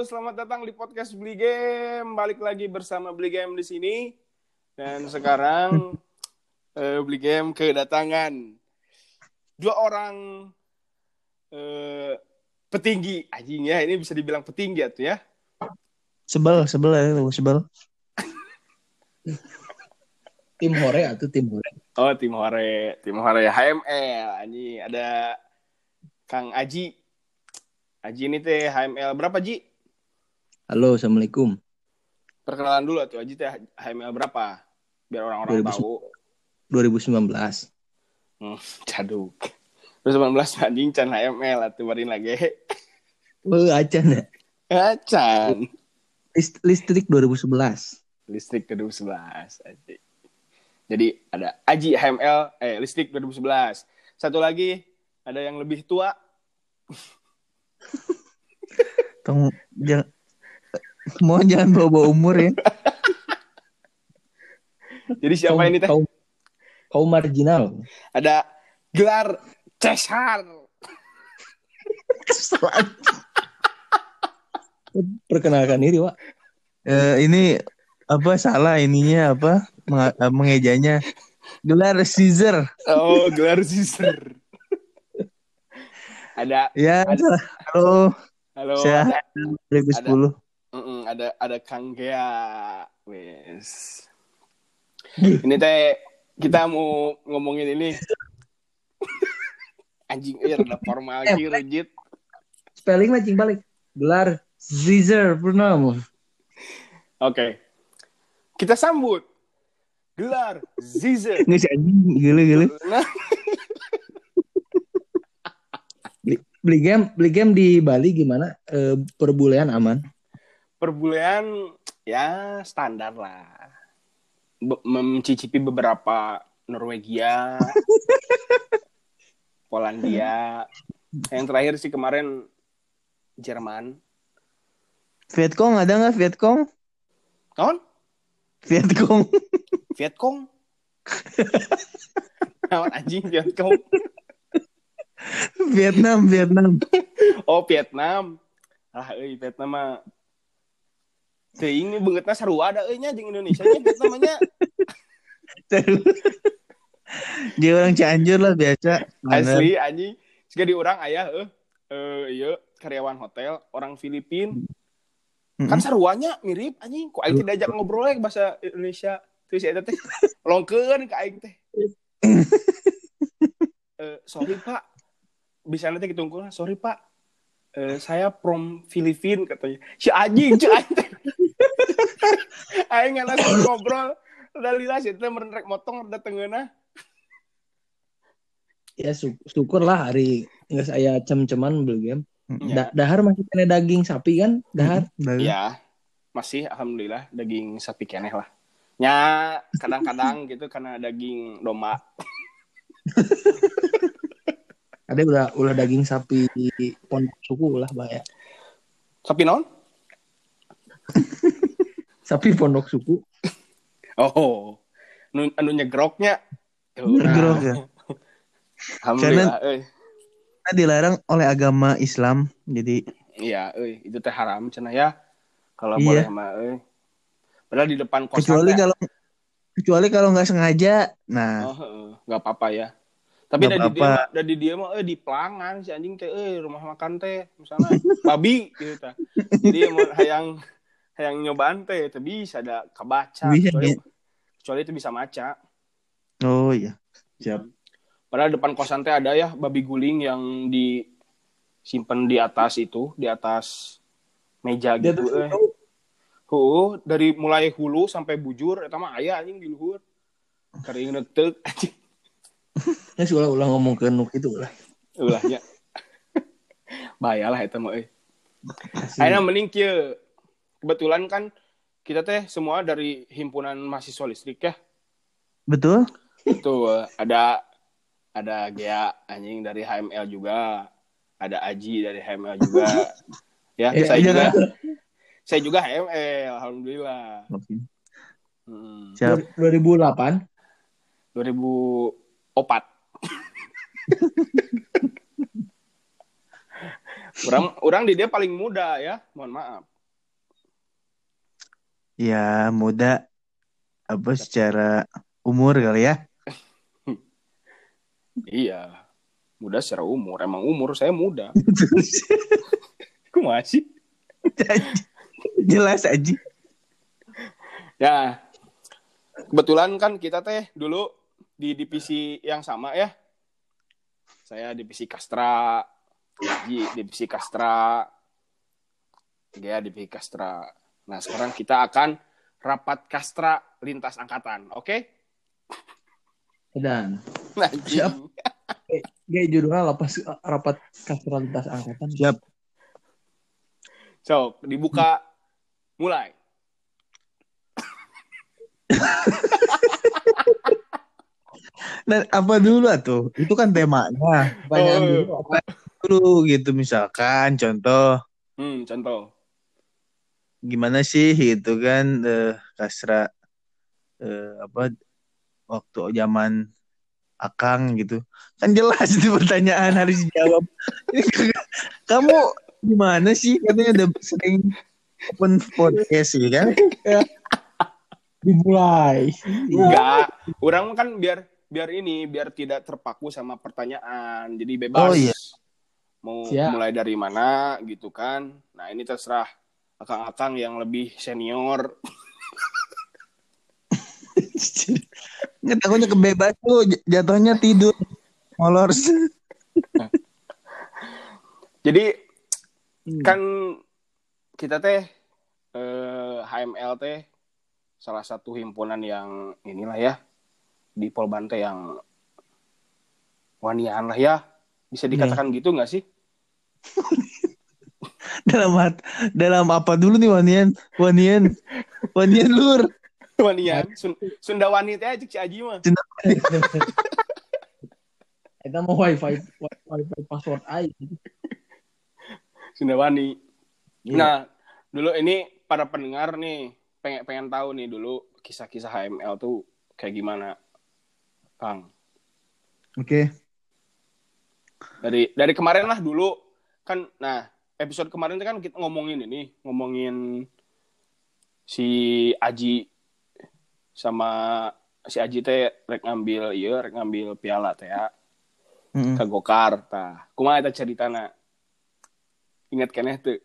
selamat datang di podcast Beli Game. Balik lagi bersama Beli Game di sini. Dan sekarang eh, Beli Game kedatangan dua orang eh, petinggi. Anjing ya, ini bisa dibilang petinggi tuh ya. Sebel, sebel ya, sebel. tim hore atau tim hore Oh, tim Hore, tim Hore HML. Anjing ada Kang Aji. Aji ini teh HML berapa, Ji? Halo assalamualaikum Perkenalan dulu tuh Aji teh HML berapa? Biar orang-orang 2000. tahu. 2019 Hmm, caduk. Terus 19 anjing can HML atuh barin lagi. oh acan ya Acan. List- listrik 2011 Listrik 2011 anjing. Jadi ada Aji HML eh listrik 2011. Satu lagi ada yang lebih tua. Tong, jangan, mohon jangan bawa-bawa umur ya. Jadi siapa kaum, ini teh? kaum, kaum marginal Ada gelar Cesar. perkenalkan diri pak Eh, ini apa salah ininya apa Menge- eh, mengejanya gelar Caesar. Oh, gelar Cesar. ada Ya, Ada- halo, halo saya ada, 2010. Mm-mm, ada ada Kang Gea. Wes. Ini teh kita mau ngomongin ini. Anjing eh rada formal Eh, kieu legit. spelling matching balik gelar Caesar Purnama. Oke. Kita sambut gelar Zizer. Nggak sih anjing, gila-gila. Nah, beli game beli game di Bali gimana Eh, per bulan ya standar lah. Be- mencicipi beberapa Norwegia, Polandia. Yang terakhir sih kemarin Jerman. Vietcong ada nggak Vietcong? Kawan? Vietcong. Vietcong. Kawan anjing Vietcong. Vietnam, Vietnam. Oh Vietnam. Ah, euy Vietnam mah Teuing ini beungeutna sarua ada euy nya jeung Indonesia nya Vietnam nya. Dia orang Cianjur lah biasa. Asli anjing. Jika di orang ayah eh eh ieu karyawan hotel orang Filipin. Kan saruanya mirip anjing. Ku aing teh diajak ngobrol we bahasa Indonesia. Terus eta teh longkeun ka aing teh. Eh, sorry Pak. Bisa nanti kitungkul. Sorry Pak. Eh, saya from Filipin katanya. Si anjing, si aing teh. aing nggak langsung ngobrol. Udah lila sih, teh merenrek motong udah tengeuna. ya syukur lah hari nggak saya cem-ceman beli game Ya. Da- dahar masih kena daging sapi kan dahar Ya, masih alhamdulillah daging sapi keneh lah. Ya, kadang-kadang gitu karena daging domba. ada udah ulah daging sapi di pondok suku lah bahaya Sapi non? sapi pondok suku Oh. Nu, anu nyegroknya. Nyegrok ya. Alhamdulillah, euy. Karena dilarang oleh agama Islam. Jadi Iya, euy, itu teh haram cenah ya. Kalau Iya. boleh mah euy. Padahal di depan kosan kecuali kalau kecuali kalau nggak sengaja. Nah, oh, nggak apa-apa ya. Tapi dari dia dari dia mah eh di pelangan si anjing teh eh rumah makan teh misalnya babi gitu tah. Jadi mau hayang hayang nyobaan teh teh bisa ada kebaca Bisa, kecuali, ya. kecuali itu bisa maca. oh iya. Siap. Padahal depan kosan teh ada ya babi guling yang disimpan di atas itu, di atas meja Dia gitu. Eh. Heuh, dari mulai hulu sampai bujur eta mah aya anjing di luhur. Kering neuteuk anjing ya sih ulah ulah ngomong ke nuk itu lah ulahnya. Bahaya lah eta mah euy. Akhirnya mending kieu. Kebetulan kan kita teh semua dari himpunan mahasiswa listrik ya. Betul? Itu eh, ada ada Gea anjing dari HML juga, ada Aji dari HML juga. ya, Eh, saya iya, juga kan? saya juga HML, alhamdulillah. Oke. Hmm, Siap. 2008 2004. orang orang di dia paling muda ya, mohon maaf. ya muda apa secara umur kali ya. Iya. Muda secara umur. Emang umur saya muda. Kok masih? Jelas aja. Ya. Kebetulan kan kita teh dulu di divisi yang sama ya. Saya divisi Kastra, Haji divisi Kastra, Gea divisi Kastra. Nah, sekarang kita akan rapat Kastra lintas angkatan, oke? Dan Nah, Siap. Gaya judulnya lapas rapat kastra lintas angkatan. Siap. So, dibuka mulai. Dan apa dulu tuh? Itu kan temanya. Pertanyaan Oh. dulu apa dulu gitu misalkan contoh Hmm, contoh. gimana sih gitu kan eh, kasra eh, apa waktu zaman akang gitu kan jelas itu pertanyaan harus dijawab kamu gimana sih katanya udah sering open podcast sih kan Dimulai. Enggak, orang kan biar biar ini biar tidak terpaku sama pertanyaan. Jadi bebas. Oh, iya. Mau Siap. mulai dari mana gitu kan. Nah, ini terserah akang-akang yang lebih senior. nggak takutnya kebebas tuh jatuhnya tidur molor Jadi Hmm. kan kita teh eh, HML teh salah satu himpunan yang inilah ya di Polbante yang wanian lah ya. Bisa dikatakan gitu nggak sih? Dalam hat- dalam apa dulu nih wanian? Wanian wanian lur. Wanian Sun- Sunda wanita aja si Aji mah. Kita mau wifi wifi password aja. Sunda wani. Iya. nah dulu ini para pendengar nih pengen pengen tahu nih dulu kisah-kisah HML tuh kayak gimana Kang oke. Dari dari kemarin lah dulu. Kan nah episode kemarin kan kita ngomongin ini ngomongin si Aji sama si Aji teh rek ngambil iya rek ngambil piala teh ya. Mm-mm. ke Gokar tah. Kumaha eta ceritana? Ingat keneh tuh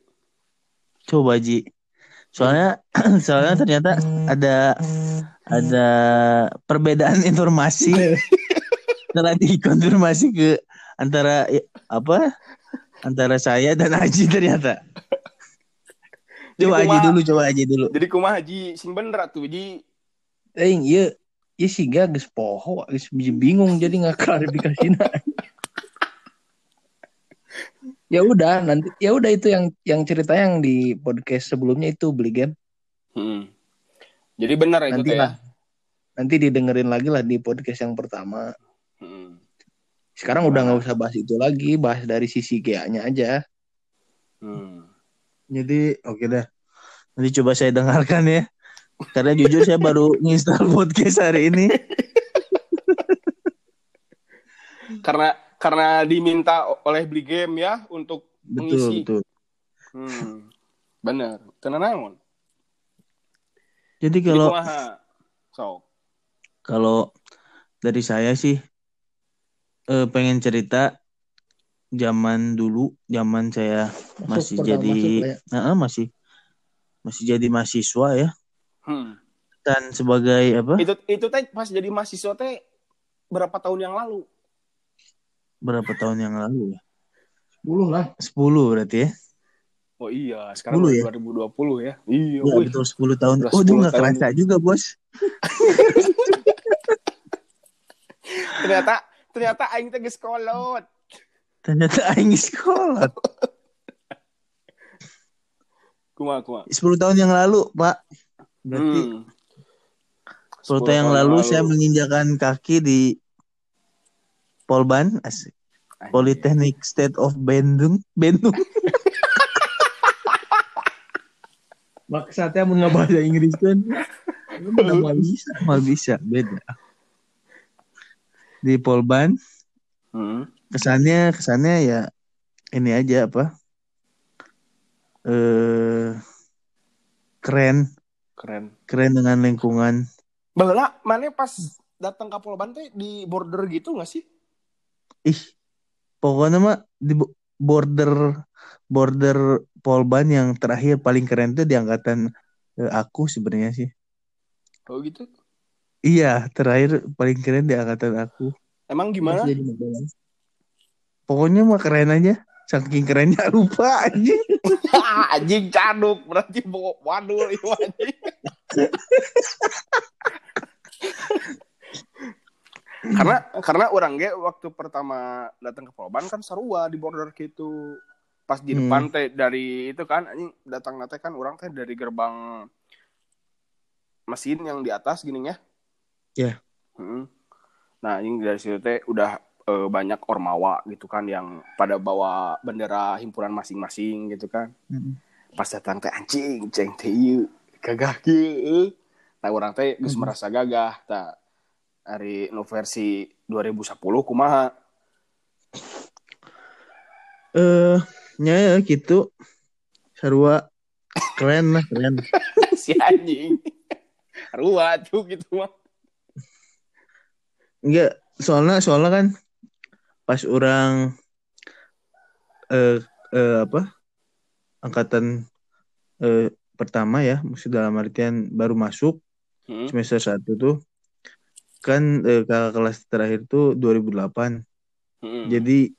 coba Ji soalnya soalnya ternyata ada ada perbedaan informasi. Setelah dikonfirmasi ke antara ya, apa? Antara saya dan Aji ternyata. Coba Aji kumaha- dulu coba Aji dulu. Jadi kumaha Ji sing bener atuh Ji. Eh, iya. Iya sih gak geus poho, geus bingung jadi nggak klarifikasi ya udah nanti ya udah itu yang yang cerita yang di podcast sebelumnya itu beli game. Hmm. jadi bener itu nanti lah nanti didengerin lagi lah di podcast yang pertama. Hmm. sekarang udah nggak usah bahas itu lagi bahas dari sisi GA-nya aja. Hmm. jadi oke dah nanti coba saya dengarkan ya. Karena jujur saya baru nginstal podcast hari ini. Karena karena diminta oleh beli game ya untuk betul mengisi betul Hmm. Bener. Tenan naon? jadi Jadi kalau kumaha? Sok. Kalau dari saya sih eh, pengen cerita zaman dulu, zaman saya masih pertama jadi masuk lah ya. Masih masih jadi mahasiswa ya Hmm. dan sebagai apa? Itu itu teh pas jadi mahasiswa teh berapa tahun yang lalu? Berapa tahun yang lalu ya? 10 lah 10 berarti ya. Oh iya, sekarang 10 ya? 2020 ya. Iya, Ya, betul 10 tahun. Udah Oh, 10 itu nggak tahun. kerasa juga, Bos. Ternyata ternyata aing teh geus kolot. Ternyata aing sekolah. Kumaha kumaha. 10 tahun yang lalu, Pak. Berarti Hmm. 10 tahun yang lalu saya menginjakan kaki di Polban, asik. Politeknik State of Bandung, Bandung. maksudnya mau nggak bahasa Inggris kan nggak bisa Mal bisa, beda. Di Polban, Hmm. kesannya kesannya ya ini aja apa? Eh keren, Keren. keren dengan lingkungan Bala, mana pas datang ke Pulau Bante di border gitu nggak sih? ih pokoknya mah di bo- border border Polban yang terakhir paling keren tuh di angkatan eh, aku sebenarnya sih Oh gitu. iya terakhir paling keren di angkatan aku Emang gimana? jadi pokoknya mah keren aja saking kerennya lupa aja anjing caduk berarti wadul itu anjing. karena karena orang ge waktu pertama datang ke Polban kan sarua di border gitu pas di Hmm. depan teh dari itu kan anjing datang nate kan orang teh dari gerbang mesin yang di atas gini ya Ya. Hmm. nah anjing dari situ teh udah eh, banyak ormawa gitu kan yang pada bawa bendera himpunan masing-masing gitu kan pas datang teh anjing ceng teh gagah kieu nah orang teh Mhm. merasa gagah tak hari nu versi 2010 kumaha? Eh nya ya gitu sarua. Keren lah keren. Si anjing. Rua tuh gitu mah. Enggak soalnya soalnya kan pas orang eh eh apa? Angkatan eh pertama ya maksud dalam artian baru masuk Hmm. semester satu tuh kan eh, kakak kelas terakhir tuh 2008 Hmm. jadi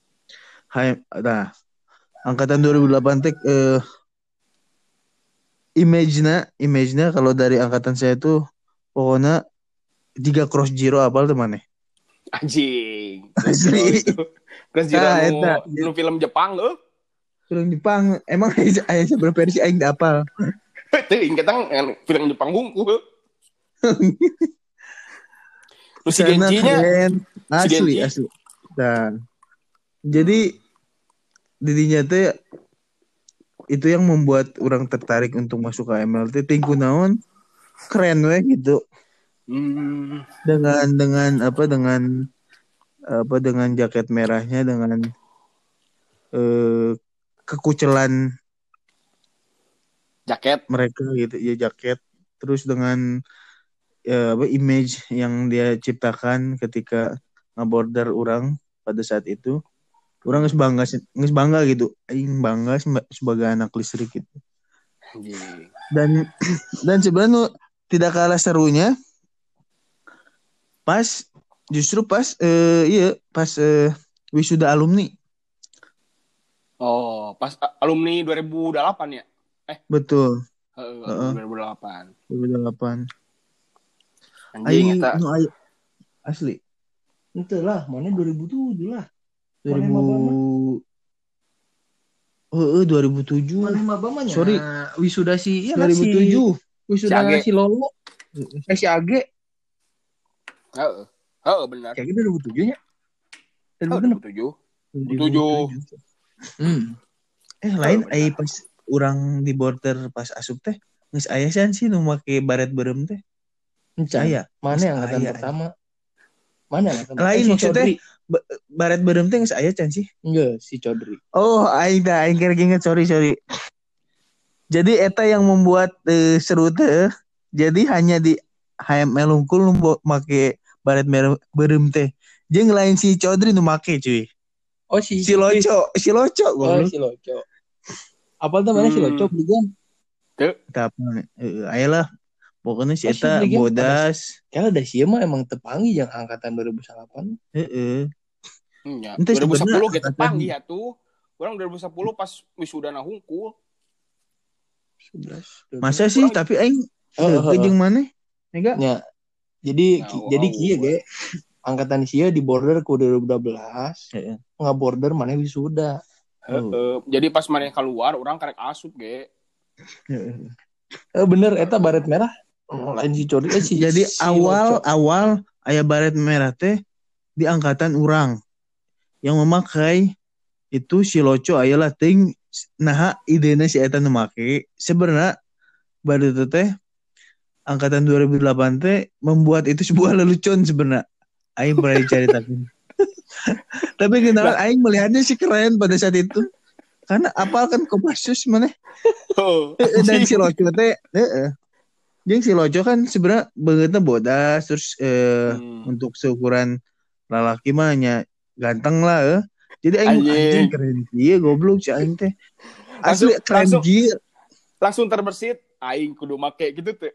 HM, nah angkatan 2008 teh eh, image-nya image-nya kalau dari angkatan saya tuh pokoknya tiga cross zero apal tuh mana anjing. Asli. Terus jira Ah, nu, nu film Jepang loh film Jepang. Emang aya aya seberapa versi aing apal. Tuh, kan film Jepang hungkul. Lu si Genji-nya? keren. asli Genji. asli nah jadi didinya teh itu yang membuat orang tertarik untuk masuk ke MLT tingku naon keren weh gitu. Hmm. dengan dengan apa dengan apa dengan jaket merahnya dengan eh kekucelan jaket? mereka gitu. Ya jaket. Terus dengan ya, apa image yang dia ciptakan ketika ngaborder orang pada saat itu. Orang nggak bangga nggak bangga gitu. Aing bangga seba- sebagai anak listrik gitu. Dan dan sebenarnya tidak kalah serunya pas justru pas eh iya pas eh, wisuda alumni. Oh, pas alumni 2008 ya? betul. Heeh, Heeh. 2008. 2008 Anjing aing eta. nu aya- asli Itu lah, mana 2007 lah. 2000 Mana Heeh, 2007 Mana mabamanya? Sorry. wisuda si iya kan si 2007 wisuda Si Age. si Lolo. Eh si Age. Heeh. Heeh, benar. Kayak gitu 2007 nya. Heeh, 2007. 2007. Hmm. eh lain Oh, ai pas orang di border pas asup teh geus aya san sih nu make baret berem teh Encan. aya Mana yang angkatan pertama? Mana yang angkatan Lain Eh, si maksudnya. Chodri. baret berem teh geus aya can sih Enggak, si Chodri. oh aing dah aing kira inget sorry sorry jadi eta yang membuat eh, seru teh jadi hanya di HML Unggul nu make baret mer- berem teh jeung lain si Chodri nu make cuy Oh si si Loco si Loco Oh goblok si Loco. Apa tuh mana si Hmm. Loco Bligan? tapi eh, ayolah pokoknya si Oh, si eta Bligan bodas Kalau dari sih mah emang tepangi yang angkatan 2008. heeh Nya, Ente 2010 sebenarnya kita panggil ya tuh. Orang 2010 pas wisuda na hungkul. 11. masa sih Kurang- tapi aing Oh, oh, oh, oh. jeung mana Enggak? Ya. Jadi Ya, ki- jadi wow. kieu ge angkatan sia di border ku 2012. Heeh. Nggak border mana wisuda. Oh. Heeh. jadi pas mana keluar orang karek asup ge. Heeh. Eh bener eta baret merah. Oh, lain si Chodri eh, si Jadi si awal awal aya baret merah teh di angkatan orang yang memakai itu si Loco ayalah ting nah idenya si eta make. Sebenarnya baru itu teh angkatan 2008 teh membuat itu sebuah lelucon sebenarnya. Aing pernah diceritakan tapi. Kenapa aing melihatnya sih keren pada saat itu? Karena apal kan Kopassus mana? Heeh. dan si Loco teh Jeung si Loco kan sebenarnya bangetnya bodas terus eh Hmm. untuk seukuran lalaki mah nya ganteng lah eh. Jadi aing Anjing. keren dia goblok si aing teh. Asli Langsung- keren langsung- dia. Langsung terbersit aing kudu make gitu tuh.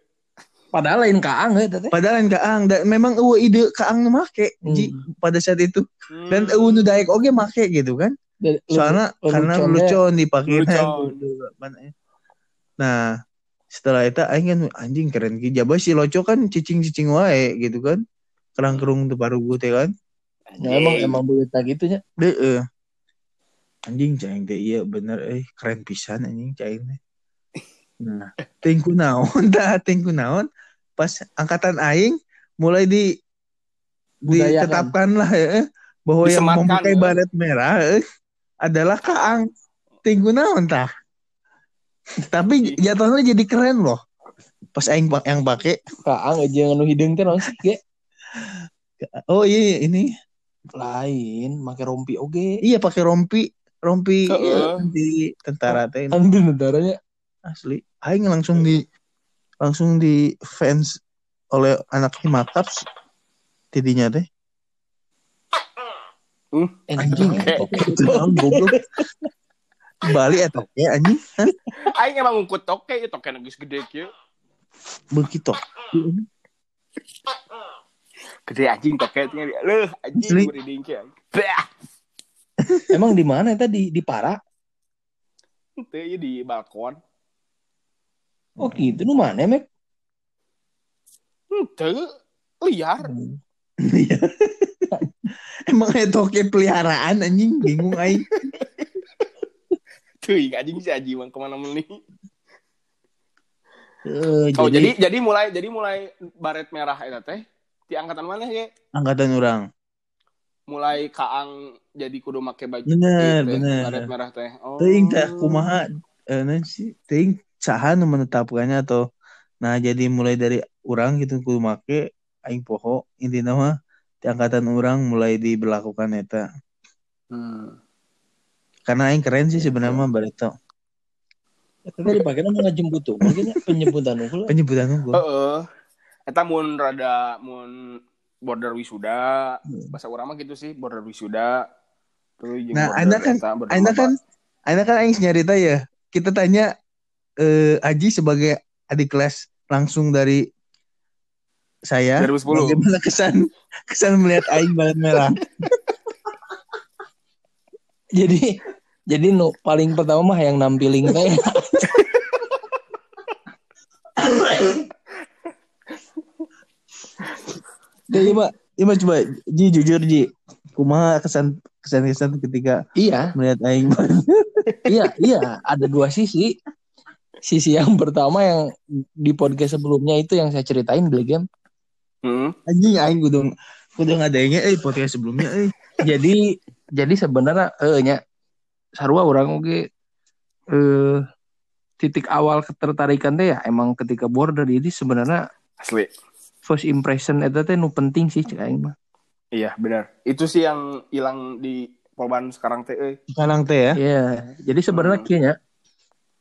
Padahal lain kaang ya teh. Padahal yang kaang dan memang eueuh ide kaang nu make Hmm. Ji, pada saat itu. Dan Hmm. eueuh nu daek oge make gitu kan. Soalnya karena lucon dipakeina Lelucon. gitu. Nah, setelah itu aing kan anjing keren ki jaba si Loco kan cicing-cicing wae gitu kan. Kerang-kerung teu parugu teh kan. Ya, emang emang berita gitu nya. Heeh. Anjing cai teh iya bener eh keren pisan anjing cai teh. Nah, tingku naon tah tingku naon pas angkatan aing mulai di Budayakan. ditetapkan lah ya bahwa yang memakai ya. baret merah eh, adalah kaang tingku naon tah. Tapi jatuhnya jadi keren loh. Pas aing yang pakai Kaang aja nganu hidung teh naon sih ge? oh iya ini Lain, make rompi oge. iya pakai rompi rompi Heeh. iya, di tentara teh Ambil negaranya. asli aing langsung di langsung di fans oleh anak Himakaps tidinya teh Anjing. Naon, goblok Bali eta ya anjing Hah? Aing emang ngukut toke, ya toke nagis gede kieu. begitu Gede anjing toke tinggal. Leuh anjing beri dingke. Emang di mana tadi di Para? Teu ieu di balkon. Oh gitu, nu mana mek? Teu liar. Iya. emang itu oke peliharaan anjing bingung aing Teu anjing si Aji mah ke mana meni. Eh, Oh jadi jadi mulai jadi mulai baret merah eta teh di angkatan mana ya? angkatan orang Mulai kaang jadi kudu make baju Bener, ieu teh, bener. baret merah teh. Oh. teuing teh kumaha eh teuing saha nu menetapkannya atau nah jadi mulai dari orang gitu kudu make aing poho intina mah di angkatan orang mulai diberlakukan eta Hmm. Karena aing keren sih sebenarnya mah barito Tadi dipakai nama ngejemput tuh, mungkin penyebutan unggul. penyebutan unggul Heeh. Eta mun rada mun border wisuda, Hmm. bahasa urang mah gitu sih, border wisuda. Terus jeung Nah, Anda kan- maba. kan Aina kan aing nyarita ya kita tanya eh, Aji sebagai adik kelas langsung dari saya 2010. bagaimana kesan kesan melihat aing balet merah Jadi jadi nu paling pertama mah yang nampilin teh. Jadi Pak, Pak coba Ji jujur Ji. Kumaha kesan kesan kesan ketika iya, melihat aing iya, iya, ada dua sisi. Sisi yang pertama yang di podcast sebelumnya itu yang saya ceritain beli game. Heeh. anjing aing kudu kudu ngadengnya eh podcast sebelumnya eh Jadi jadi sebenarnya eh nya sarua orang oge eh titik awal ketertarikan teh ya emang ketika border jadi sebenarnya Asli. first impression itu teh nu penting sih cek aing mah. Iya, benar. Itu sih yang hilang di Polban sekarang teh euy. sekarang teh ya Iya, jadi sebenarnya Hmm. kayaknya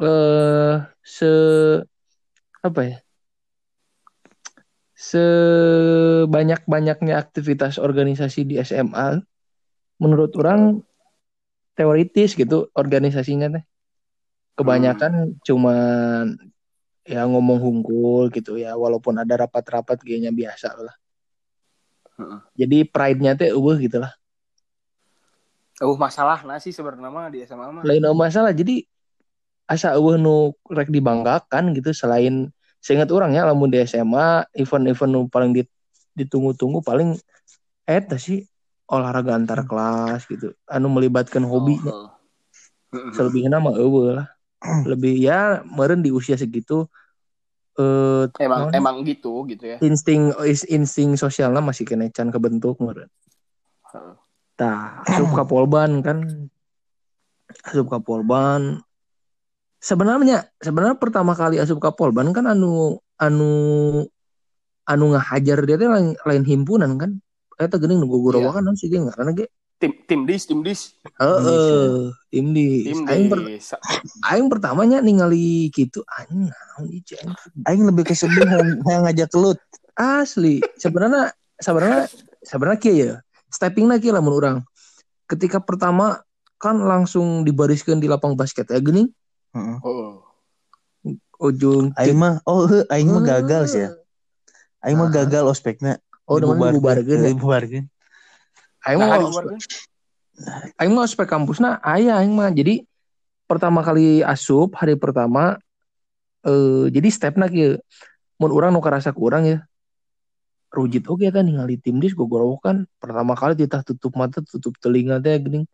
eh se apa ya? Sebanyak-banyaknya aktivitas organisasi di SMA menurut orang teoritis gitu organisasinya teh. Kebanyakan cuman ya ngomong hungkul gitu ya walaupun ada rapat-rapat kayaknya biasa lah. Heeh. Jadi pride-nya teh eueuh gitu lah. Uh, masalah nasi sebenarnya mah di SMA mah. lain masalah jadi asa eueuh nu rek dibanggakan gitu selain seingat orang ya lamun di SMA event-event nu paling dit- ditunggu-tunggu paling eta sih olahraga antar kelas gitu anu melibatkan hobi Oh, heeh. selebihnya mah eueuh lah lebih ya meren di usia segitu eh Emang naon? emang gitu gitu ya. insting is- insting sosialnya masih kena can kebentuk meren Heeh. Tah, asup ka Polban kan. Asup ka Polban. Sebenarnya sebenarnya pertama kali asup ka Polban kan anu anu anu ngahajar dia teh lain, lain himpunan kan. Eta geuning nu gugurwa Iya. kan sih ge ngaranna ge tim tim dis tim dis Heeh, tim di tim aing, per, dis aing pertamanya ningali gitu aing naon ieu. Aing lebih ke sedih yang, ngajak kelut. Asli, sebenarnya sebenarnya sebenarnya kieu ya. Steppingna kieu lamun urang. Ketika pertama kan langsung dibariskan di lapang basket ya gini Heeh. oh ujung Aing mah oh aing mah gagal sih ya. Aing mah gagal ospekna. Oh, namanya dibubarkeun ya? Dibubarkeun. Aing nah, mah luar kan? aing mah ospek kampusna aya aing mah. Jadi pertama kali asup hari pertama eh jadi stepna kieu. Mun urang nu karasa ku urang ya. Rujit oke kan ningali tim dis gogorowokan pertama kali titah tutup mata tutup telinga teh geuning.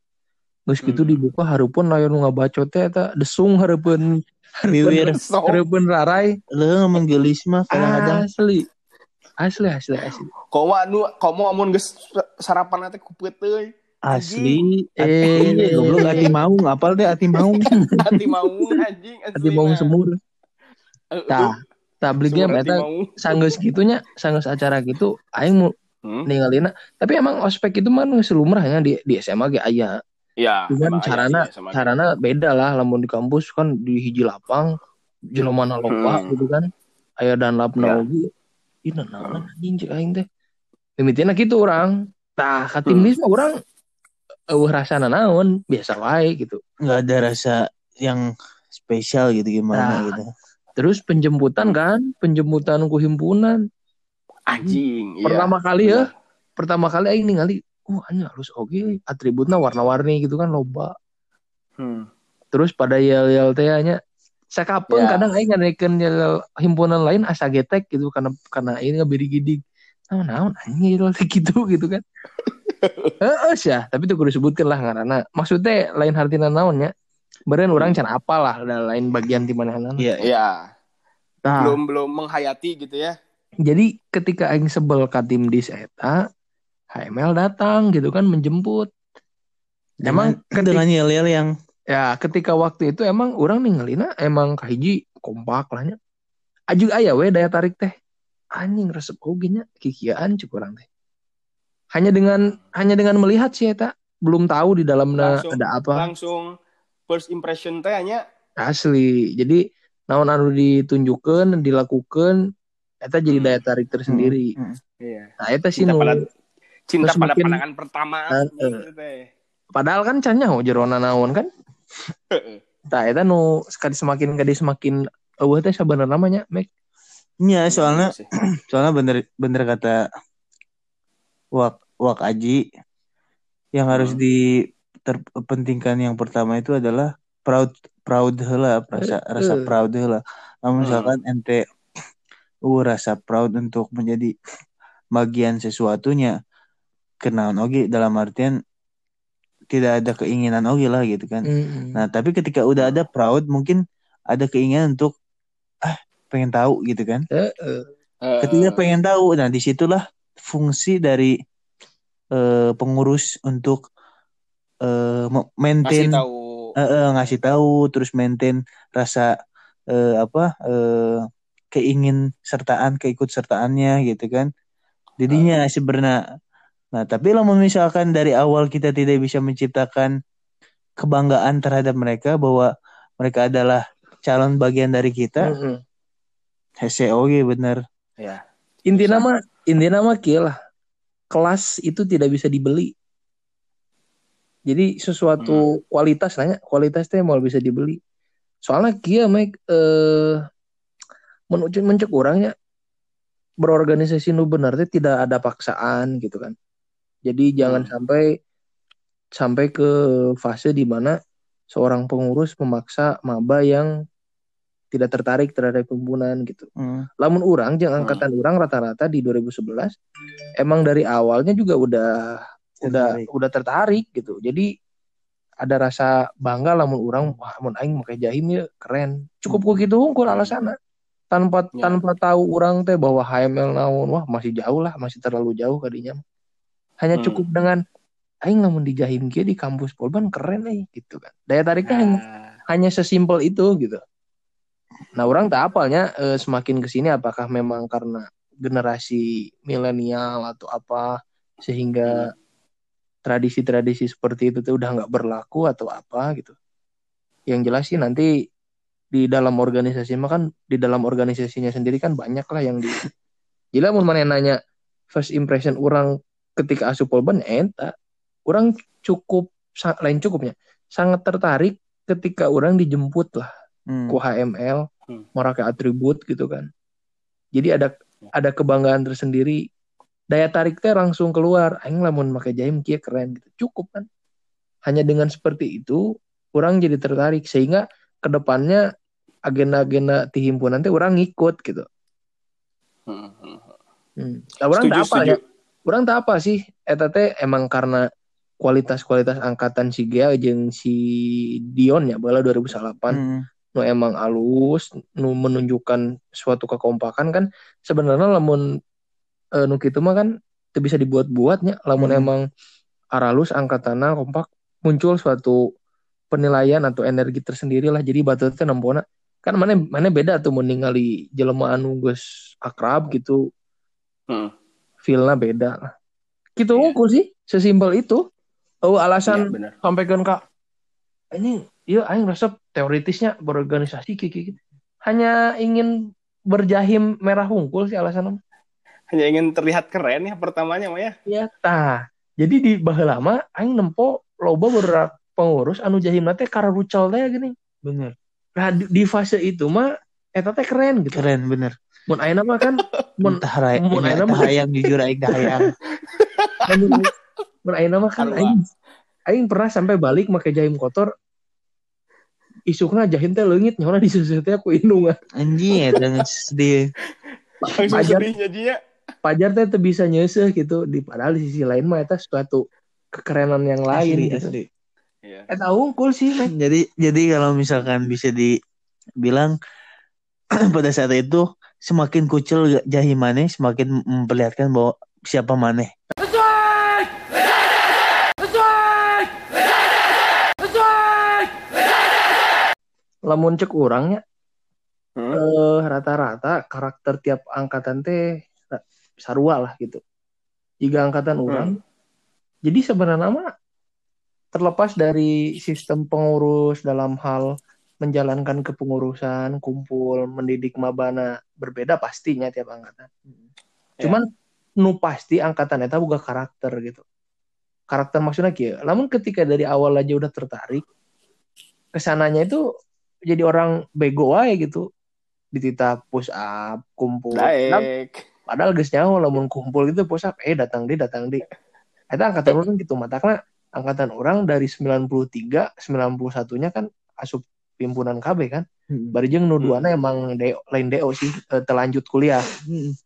Geus kitu Hmm. dibuka hareupeun layan nu ngabacot teh eta desung hareupeun So, hareupeun rarai Leuh ngomong gelis mah kadang-kadang asli. Asli asli asli. komo anu komo amun geus sarapan teh kupet teuy asli. Eh, Eh, goblok ati maung, apal deh ati maung. hati mau anjing Hati mau semur. Tah, tah beli game eta mau sanggeus gitunya, sanggeus acara gitu aing mau hmm? ningalina. Tapi emang ospek itu mah geus lumrahnya di di SMA ge aya. ya Cuman carana aja. carana beda lah lamun di kampus kan di hiji lapang jelemana loba Hmm. gitu kan. Aya dan lapna Ya. Ih naon anjing cek aing teh. Mimitina gitu orang. Tah ka tim Hmm. mah urang eueuh rasana naon, biasa wae gitu. Nggak ada rasa yang spesial gitu gimana Nah. gitu. Terus penjemputan kan, penjemputan ku himpunan. anjing iya. Pertama kali ya, pertama kali aing ningali, oh anjing halus oge, atributnya warna-warni gitu kan loba. Hmm. Terus pada yel-yel teh nya sakapeung Ya. kadang aing ngadekeun yel himpunan lain asa getek gitu karena karena ini ngabiri-gidig. Naon-naon anjing yel teh gitu gitu kan. Heeh ya, tapi tuh kudu disebutkeun lah ngaranna. Maksudnya lain hartina naonnya. Beren orang can apa lah ada lain bagian di mana Iya, Iya, Nah, belum belum menghayati gitu ya. jadi ketika aing sebel ka tim dis eta, HML datang gitu kan menjemput. Emang Dengan, dengan yel-yel yang Ya, ketika waktu itu emang orang ninggalina emang kahiji kompak lah nya. Aju aya we daya tarik teh. Anjing resep oge nya kikiaan cuk urang teh. Hanya dengan hanya dengan melihat sih eta, belum tahu di dalamnya Langsung- ada apa. Langsung first impression teh hanya Asli. Jadi naon anu ditunjukkan, dilakukan eta jadi Hmm. daya tarik tersendiri. Hmm. iya. Nah, eta sih Cinta pada cinta pada pandangan pertama teh. padahal kan can nyaho jerona naon kan. Tah eta nu sekali semakin kadi semakin eueuh teh sabenerna namanya Mek. Iya, soalnya Iya soalnya bener bener kata Wak Wak Aji yang harus Hmm. diterpentingkan yang pertama itu adalah proud proud heula rasa rasa proud heula. Nah, Hmm. misalkan ente uh rasa proud untuk menjadi bagian sesuatunya kenaon oge dalam artian tidak ada keinginan oge lah gitu kan. Mm-mm. Nah, tapi ketika udah ada proud mungkin ada keinginan untuk ah pengen tahu gitu kan. Heeh. Eh, Ketika pengen tahu, nah di situlah fungsi dari eh, pengurus untuk eh, me- ngasih maintain, tahu eh, eh, ngasih tahu, terus maintain rasa eh, apa eh, keingin sertaan, keikut sertaannya gitu kan. Jadinya sebenarnya, nah tapi lah misalkan dari awal kita tidak bisa menciptakan kebanggaan terhadap mereka bahwa mereka adalah calon bagian dari kita, Mm-mm. HCOG bener. ya. Intinya Bisa. mah intinya mah kieu lah. Kelas itu tidak bisa dibeli. Jadi sesuatu kualitas nanya, kualitas teh mau bisa dibeli. Soalnya kia Mike eh menuju mencek orangnya berorganisasi nu benar teh tidak ada paksaan gitu kan. Jadi jangan Hmm. sampai sampai ke fase di mana seorang pengurus memaksa maba yang tidak tertarik terhadap pembunuhan gitu. Hmm. Lamun orang, jeung Hmm. angkatan orang rata-rata di 2011 emang dari awalnya juga udah udah Tertarik. udah tertarik gitu. Jadi ada rasa bangga lamun orang wah mun aing make jahim ya keren. Cukup ku gitu unggul alasanna. Tanpa Ya. tanpa tahu orang teh bahwa HML naon wah masih jauh lah, masih terlalu jauh kadinya. Hanya Hmm. cukup dengan aing lamun di jahim kieu di kampus Polban keren euy gitu kan. Daya tariknya hanya Nah, hanya sesimpel itu gitu. Nah orang tak apalnya eh, semakin ke sini apakah memang karena generasi milenial atau apa sehingga tradisi-tradisi seperti itu tuh udah nggak berlaku atau apa gitu. Yang jelas sih nanti di dalam organisasi mah kan di dalam organisasinya sendiri kan banyak lah yang di Gila mau mana nanya first impression orang ketika asup polban enta orang cukup lain cukupnya sangat tertarik ketika orang dijemput lah Hmm. ku HML Hmm. merake atribut gitu kan jadi ada ada kebanggaan tersendiri daya tariknya langsung keluar aing lamun make jaim kia keren gitu cukup kan hanya dengan seperti itu orang jadi tertarik sehingga ke depannya agenda-agenda di himpunan teh orang ngikut gitu Hmm, hmm. Hmm. Nah, orang tak Setuju, apa setuju. ya. Orang tak apa sih. Eta teh emang karena kualitas-kualitas angkatan si Gea jeung si Dion ya bala 2008 Hmm. nu emang alus nu menunjukkan suatu kekompakan kan sebenarnya lamun eh, nu kitu mah kan teu bisa dibuat-buatnya lamun Hmm. emang aralus angkatana kompak muncul suatu penilaian atau energi tersendiri lah jadi batu teh nempona kan mana mana beda tuh meningali jelema anu geus akrab gitu Hmm. Feelnya beda lah. Gitu Iya. unggul sih, sesimpel itu. Oh Iya, alasan benar. sampaikan kak, ini iya aing resep teoritisnya berorganisasi kiki hanya ingin berjahim merah hungkul sih alasan Hanya ingin terlihat keren ya pertamanya mah ya. ya tah jadi di baheula lama aing nempo loba beberapa pengurus anu jahim teh karena rucal teh gini Bener. nah di, di fase itu mah eta teh keren gitu Keren bener. mun ayeuna mah kan mun Entah ray, mun entah ayeuna mah- hayang jujur aing hayang. mun ayeuna mah kan aing aing pernah sampai balik make jahim kotor isukna jahim teh leungit nyawana disusul teh aku indung Anjing eta sedih. Pajar. sedihnya dia. pajar teh teu bisa nyeuseh gitu di padahal di sisi lain mah eta suatu kekerenan yang lain Asli, gitu. asli. Iya. Eta unggul sih, men. Jadi jadi kalau misalkan bisa dibilang pada saat itu semakin kucil jahimannya semakin memperlihatkan bahwa siapa maneh. Lamun cek urangnya Hmm. eh rata-rata karakter tiap angkatan teh sarua lah gitu. Jika angkatan orang. Jadi sebenarnya mah terlepas dari sistem pengurus dalam hal menjalankan kepengurusan, kumpul, mendidik mabana berbeda pastinya tiap angkatan. Ya. Cuman nu pasti angkatan eta boga karakter gitu. Karakter maksudnya kieu. Namun ketika dari awal aja udah tertarik ke sananya itu jadi orang bego wae gitu. Dititah push up, kumpul. Daek. Padahal geus nyaho lamun kumpul gitu push up, eh datang di datang di. Eta angkatan orang gitu matakna angkatan orang dari 93 91-nya kan asup pimpunan KB kan. Hmm. Bari jeung nu duana emang DO, lain DO sih eh, telanjut kuliah. Hmm.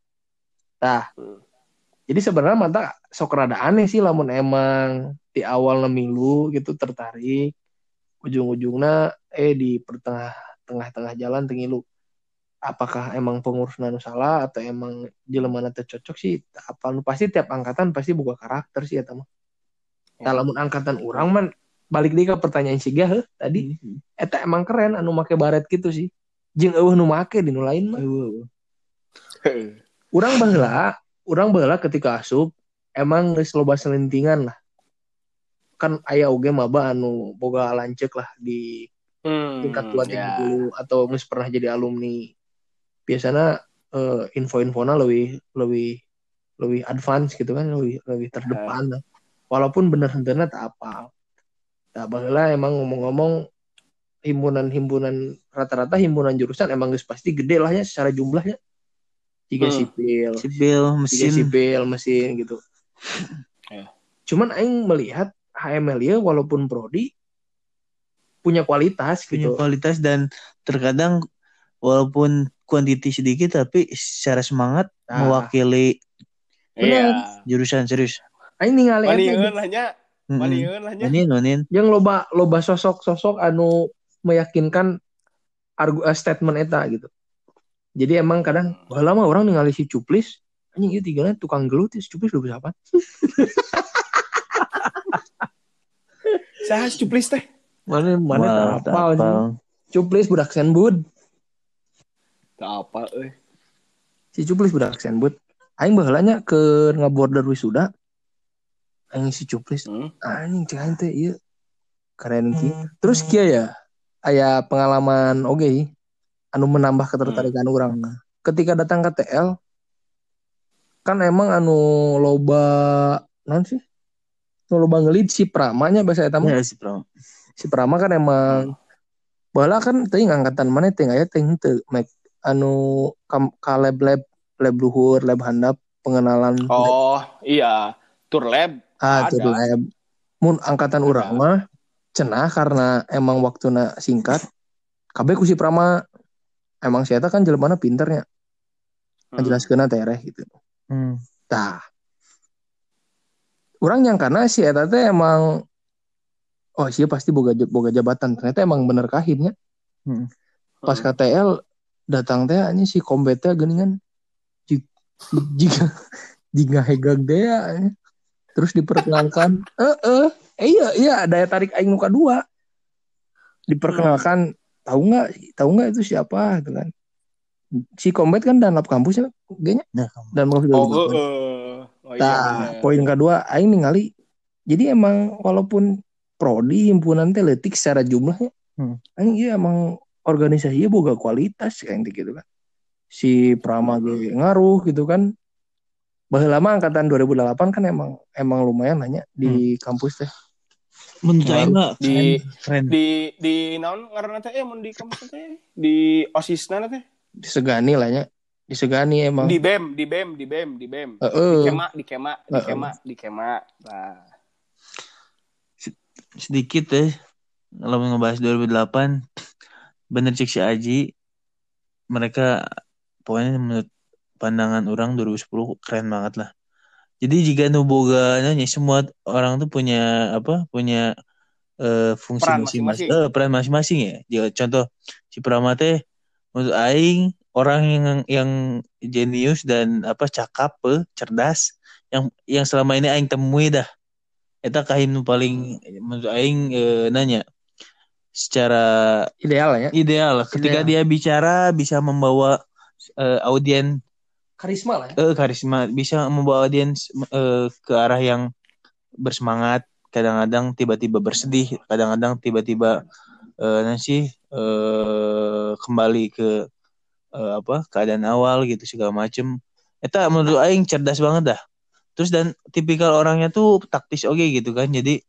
Jadi sebenarnya mata sok rada aneh sih lamun emang di awal milu gitu tertarik ujung-ujungnya eh di pertengah tengah-tengah jalan tengilu apakah emang pengurus nanu salah atau emang jelema teu cocok sih apa pasti tiap angkatan pasti buka karakter sih mah. Tah lamun angkatan urang man balik deui ke pertanyaan si Gah heuh, tadi eta emang keren anu make baret gitu sih. Jeung eueuh nu make di nu lain mah. Urang baheula, urang baheula ketika asup emang geus loba selentingan lah. Kan aya oge maba anu boga lanceuk lah di Hmm, tingkat tua ya. dulu atau geus pernah jadi alumni. Biasanya eh, info-infona lebih lebih lebih advance gitu kan, lebih lebih terdepan lah. Walaupun bener tak apa. Nah, baheula emang ngomong-ngomong himpunan-himpunan rata-rata himpunan jurusan emang geus pasti gede lah ya secara jumlahnya. Jika Hmm. sipil, Sipil, Tiga mesin. sipil mesin gitu. Ya. Cuman aing melihat HML ya walaupun prodi punya kualitas punya gitu. kualitas dan terkadang walaupun kuantiti sedikit tapi secara semangat Nah. mewakili Iya. jurusan serius. Aing ningali eta Maningeun Maningeun lah yang loba loba sosok-sosok anu meyakinkan argu eh, statement eta gitu. Jadi emang kadang wah lama orang ningali si Cuplis anjing ieu tigana tukang gelut si Cuplis udah apa? Saha cuplis teh? Mana mana apal. Cuplis budak senbud. Tak apa euy. Si Cuplis budak senbud. Aing baheula nya ke ngaborder wisuda. Aing si Cuplis Hmm. anjing cek teh ieu keren ki. Terus kia ya aya pengalaman oge anu menambah ketertarikan orang nah. Ketika datang ke TL kan emang anu loba non sih? Nu loba ngelit si Pramanya bahasa eta mah. Ya si Pram. Si Prama kan emang Bala kan teuing angkatan mana teh aya teh teu make anu kam, ka lab lab lab luhur, lab handap pengenalan Oh, iya. Tour lab. Ah, lab. Mun angkatan Ada. urang mah cenah karena emang waktuna singkat. Kabeh ku si Prama emang si eta kan jelemana pinternya. Hmm. Ngajelaskeunna teh reh gitu. Hmm. Tah. Urang yang karena si eta teh emang oh sih pasti boga boga jabatan. Ternyata emang bener kahimnya. Hmm. Pas KTL datang teh anjing si kombet teh geuningan Ji- jika jika hegag deh anjing. Terus diperkenalkan eh eh eh iya iya daya tarik aing muka dua diperkenalkan tahu nggak tahu nggak itu siapa gitu kan si kombet kan dan kampus ya kayaknya Nah, kamu. dan kampus Oh, 2008. heeh. Oh, iya, Nah, bener. poin kedua aing ningali jadi emang walaupun prodi himpunan teh leutik secara jumlahnya Hmm. aing iya emang organisasinya boga kualitas kayak gitu kan si Prama ge ngaruh gitu kan lama angkatan 2008 kan emang emang lumayan nanya di kampus teh. Menurut Aing mah Di- keren. di di naon ngaranna teh? Eh mun di kampus teh? Di osisna teh? Disegani lah nya. Disegani emang. Di BEM di BEM di BEM di BEM di Heeh. kema di kema di Heeh. kema di kema. Nah sedikit deh kalau ngebahas 2008 bener cek si Aji mereka pokoknya menurut pandangan orang 2010 keren banget lah. Jadi jika nu boga nanya semua orang tuh punya apa punya eh, fungsi Peran masing-masing. masing-masing. eh, peran masing-masing ya. Jadi, contoh si Prama teh menurut Aing orang yang yang jenius dan apa cakap eh, cerdas yang yang selama ini Aing temui dah. Eta kahin nu paling menurut Aing eh, nanya secara ideal lah ya. ideal ketika dia bicara bisa membawa eh, audien karisma lah ya. Eh, karisma. Bisa membawa audiens eh, ke arah yang bersemangat. Kadang-kadang tiba-tiba bersedih. Kadang-kadang tiba-tiba eh, nanti eh, kembali ke eh, apa keadaan awal gitu segala macem. Eta menurut Aing cerdas banget dah. Terus dan tipikal orangnya tuh taktis oke gitu kan. Jadi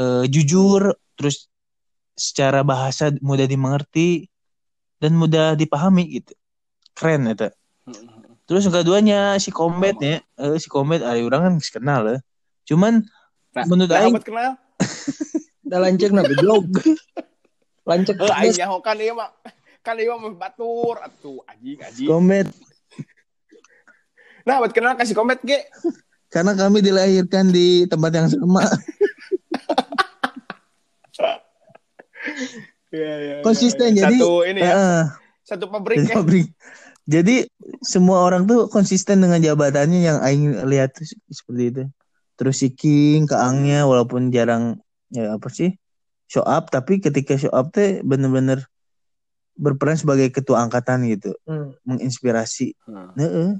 eh, jujur terus secara bahasa mudah dimengerti dan mudah dipahami gitu. Keren eta Terus yang keduanya si Komet ya, eh, si Komet ada orang kan kenal ya. Cuman nah menurut nah, Aing kenal. Udah lancek nabi blog lancek eh aing nyaho kan ieu mah kan ieu mah batur. Atuh anjing anjing. Komet nah obat kenal kasih komet ge? Karena kami dilahirkan di tempat yang sama. Iya, iya, iya, Konsisten, iya. jadi- satu ini ya. Heeh, satu pabrik jadi ya pabrik. Jadi semua orang tuh konsisten dengan jabatannya yang aing lihat tuh seperti itu. Terus si King, Kaangnya walaupun jarang ya apa sih show up tapi ketika show up teh bener-bener berperan sebagai ketua angkatan gitu, Hmm. menginspirasi Hmm. Heeh.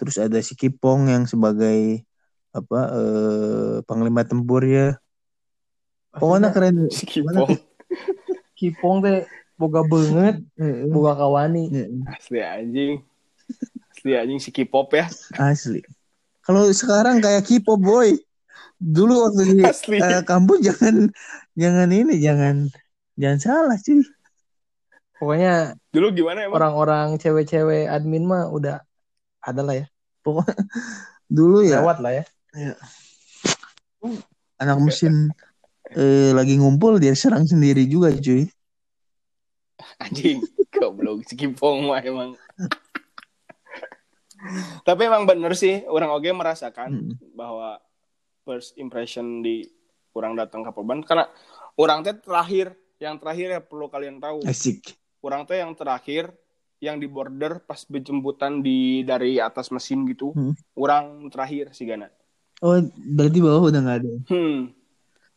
Terus ada si Kipong yang sebagai apa eh, panglima tempur ya. Pokoknya keren. si Kipong kipong teh boga banget. Boga kawani. Asli anjing. Asli anjing si K-pop ya. Asli. Kalau sekarang kayak K-pop boy. Dulu waktu di asli. eh, kampus jangan jangan ini jangan jangan salah cuy. pokoknya dulu gimana emang? orang-orang cewek-cewek admin mah udah ada lah ya. Dulu ya. Lewat lah ya. Anak mesin eh, lagi ngumpul dia serang sendiri juga cuy. Anjing goblok si Kipong mah emang tapi emang bener sih orang oge merasakan Hmm. bahwa first impression di orang datang ke Perban karena orang teh terakhir yang terakhir ya perlu kalian tahu Asik. orang teh yang terakhir yang di border pas penjemputan di dari atas mesin gitu Hmm. orang terakhir sih Gana Oh berarti bawah udah nggak ada. hmm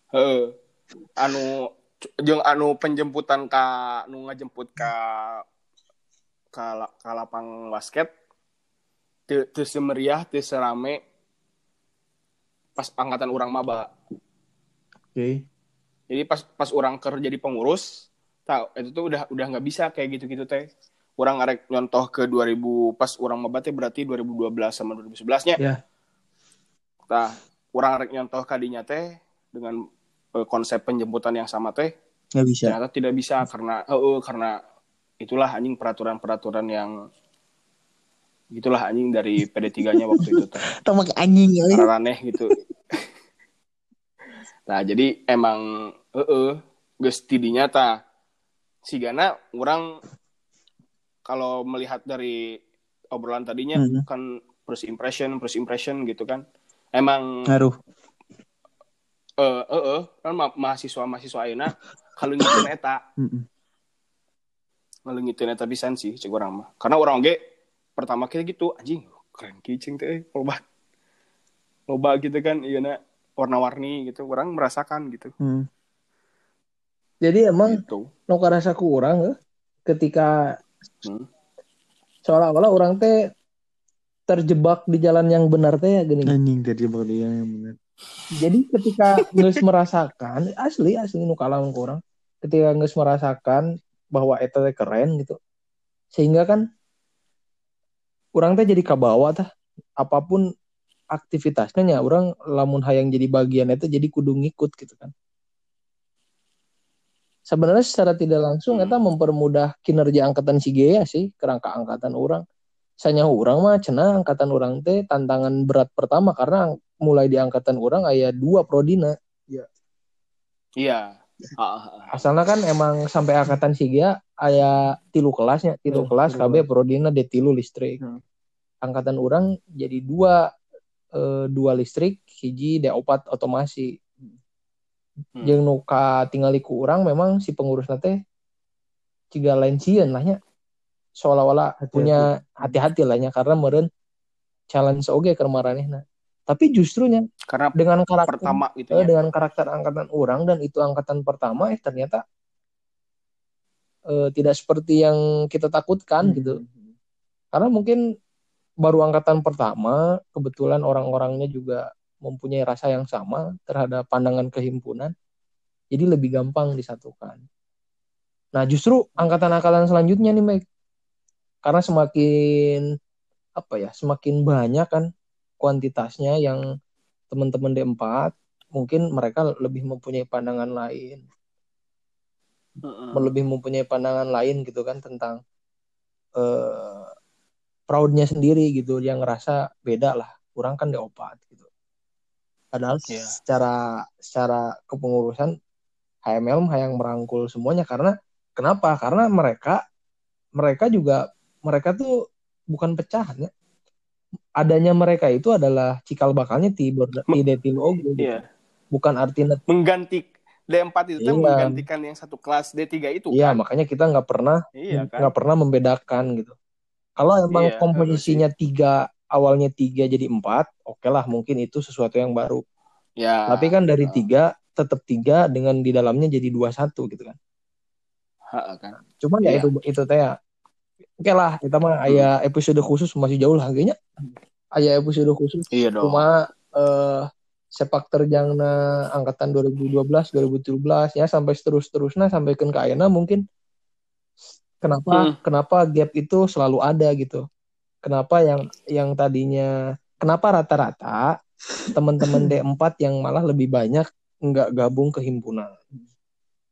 Heeh. anu jeung anu penjemputan ka anu ngajemput ka ka, ka lapang basket teu teu semeriah teu serame pas angkatan orang maba. Oke. Jadi pas pas orang kerja jadi pengurus, tahu itu tuh udah udah nggak bisa kayak gitu-gitu teh. Orang ngarek nyontoh ke 2000 pas orang maba teh berarti 2012 sama 2011 nya. Ya. Nah, orang ngarek nyontoh kadinya teh dengan eh, konsep penjemputan yang sama teh Nggak bisa. ternyata tidak bisa karena eh, eh, karena itulah anjing peraturan-peraturan yang gitulah anjing dari PD3-nya waktu itu teh. Tamak anjing ya. aneh gitu. nah, jadi emang heeh geus tidinya ta sigana orang kalau melihat dari obrolan tadinya Mhm. kan first impression, first impression gitu kan. Emang Ngaruh. Eh eh eh, kan ma- mahasiswa-mahasiswa ayeuna kalau ngitun eta, kalau ngitun eta pisan sih cek urang mah. Karena orang oge pertama kita gitu anjing keren kicing teh loba. Loba gitu kan iya warna-warni gitu. Orang merasakan gitu. Hmm. Jadi emang Gitu. nu karasa ku urang eh, ketika Hmm. seolah-olah orang teh terjebak di jalan yang benar teh ya gini. Anjing tadi bakal dia yang benar. Jadi ketika nges merasakan asli asli nu kalam ku urang ketika nges merasakan bahwa eta keren gitu. Sehingga kan orang teh jadi kabawa tah apa pun aktivitasnya nya orang lamun hayang jadi bagian itu jadi kudu ngikut gitu kan. Sebenarnya secara tidak langsung Hmm. eta mempermudah kinerja angkatan Sigea sih kerangka angkatan orang. Sanya orang mah cenah angkatan orang teh tantangan berat pertama karena mulai di angkatan orang aya dua prodina. Iya. Ah, ah. Asalnya kan emang sampai angkatan Sigea aya tilu kelasnya, tilu Hmm, kelas KB prodina de tilu listrik. Hmm. Angkatan orang jadi dua eh, dua listrik, hiji de opat otomasi. Hmm. Jeung nu katingali ku urang memang si pengurus teh ciga lain sieun Seolah-olah Hati-hati. punya hati-hati lah nya karena meureun challenge oge keur maranehna. Tapi justrunya Karena dengan karakter pertama gitu eh, ya. dengan karakter angkatan orang dan itu angkatan pertama eh ternyata eh, tidak seperti yang kita takutkan Hmm. gitu. Karena mungkin baru angkatan pertama, kebetulan orang-orangnya juga mempunyai rasa yang sama terhadap pandangan kehimpunan. Jadi lebih gampang disatukan. Nah, justru angkatan-angkatan selanjutnya nih, Mike. Karena semakin apa ya, semakin banyak kan kuantitasnya yang teman-teman D4, mungkin mereka lebih mempunyai pandangan lain Heeh. lebih mempunyai pandangan lain gitu kan tentang eh proudnya sendiri gitu yang ngerasa beda lah kurang kan diopat gitu padahal Iya. secara secara kepengurusan HML yang merangkul semuanya karena kenapa karena mereka mereka juga mereka tuh bukan pecahan ya adanya mereka itu adalah cikal bakalnya ti ber- ti Detilu oge gitu. Iya. bukan artinya Mengganti D4 itu Iya. menggantikan yang satu kelas D3 itu iya kan. makanya kita nggak pernah Iya kan. nggak pernah membedakan gitu. Kalau emang Iya, komposisinya tiga awalnya tiga jadi empat, oke lah mungkin itu sesuatu yang baru. Ya. Tapi kan dari Ah. tiga tetap tiga dengan di dalamnya jadi dua satu gitu kan. Ha, kan. Cuman ya Iya. itu itu teh Oke lah kita mah aya episode khusus masih jauh lah kayaknya. Aya episode khusus Iya dong. cuma eh, sepak terjangna angkatan 2012 2017 ya sampai seterus terusnya sampai ke ayeuna mungkin kenapa Hmm. kenapa gap itu selalu ada gitu kenapa yang yang tadinya kenapa rata-rata teman-teman D4 yang malah lebih banyak nggak gabung ke himpunan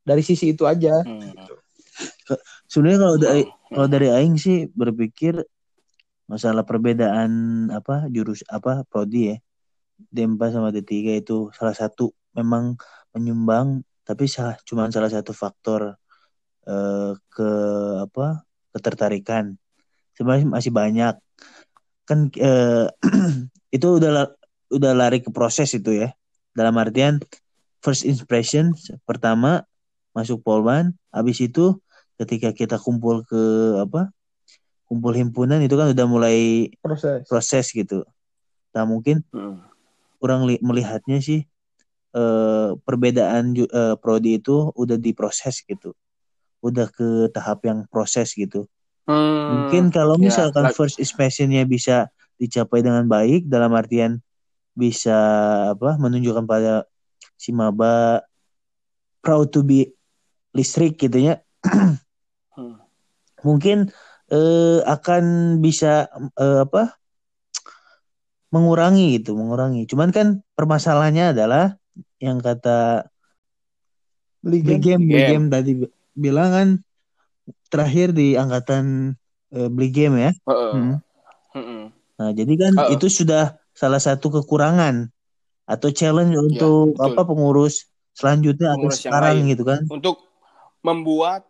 dari sisi itu aja Hmm. Sebenarnya kalau dari Hmm. Kalau dari aing sih berpikir masalah perbedaan apa jurus apa prodi ya. D4 sama D3 itu salah satu memang menyumbang tapi salah cuma salah satu faktor eh, ke apa ketertarikan. Sebenarnya masih banyak. Kan eh, itu udah udah lari ke proses itu ya. Dalam artian first impression pertama masuk polban habis itu ketika kita kumpul ke apa kumpul himpunan itu kan udah mulai proses proses gitu nah mungkin Hmm. orang li- melihatnya sih eh, perbedaan ju- eh, prodi itu udah diproses gitu udah ke tahap yang proses gitu Hmm. mungkin kalau ya, misalkan like- first impressionnya bisa dicapai dengan baik dalam artian bisa apa menunjukkan pada si maba proud to be listrik gitu ya. mungkin eh, akan bisa eh, apa mengurangi gitu mengurangi cuman kan permasalahannya adalah yang kata Beli Big game. Game, Big Game. Game tadi bi- bilang kan terakhir di angkatan eh, Big Game ya. Heeh. Hmm. Mm-mm. Nah, jadi kan Oh. itu sudah salah satu kekurangan atau challenge untuk betul. apa pengurus selanjutnya atau Pengurus yang sekarang lain. gitu kan. Untuk membuat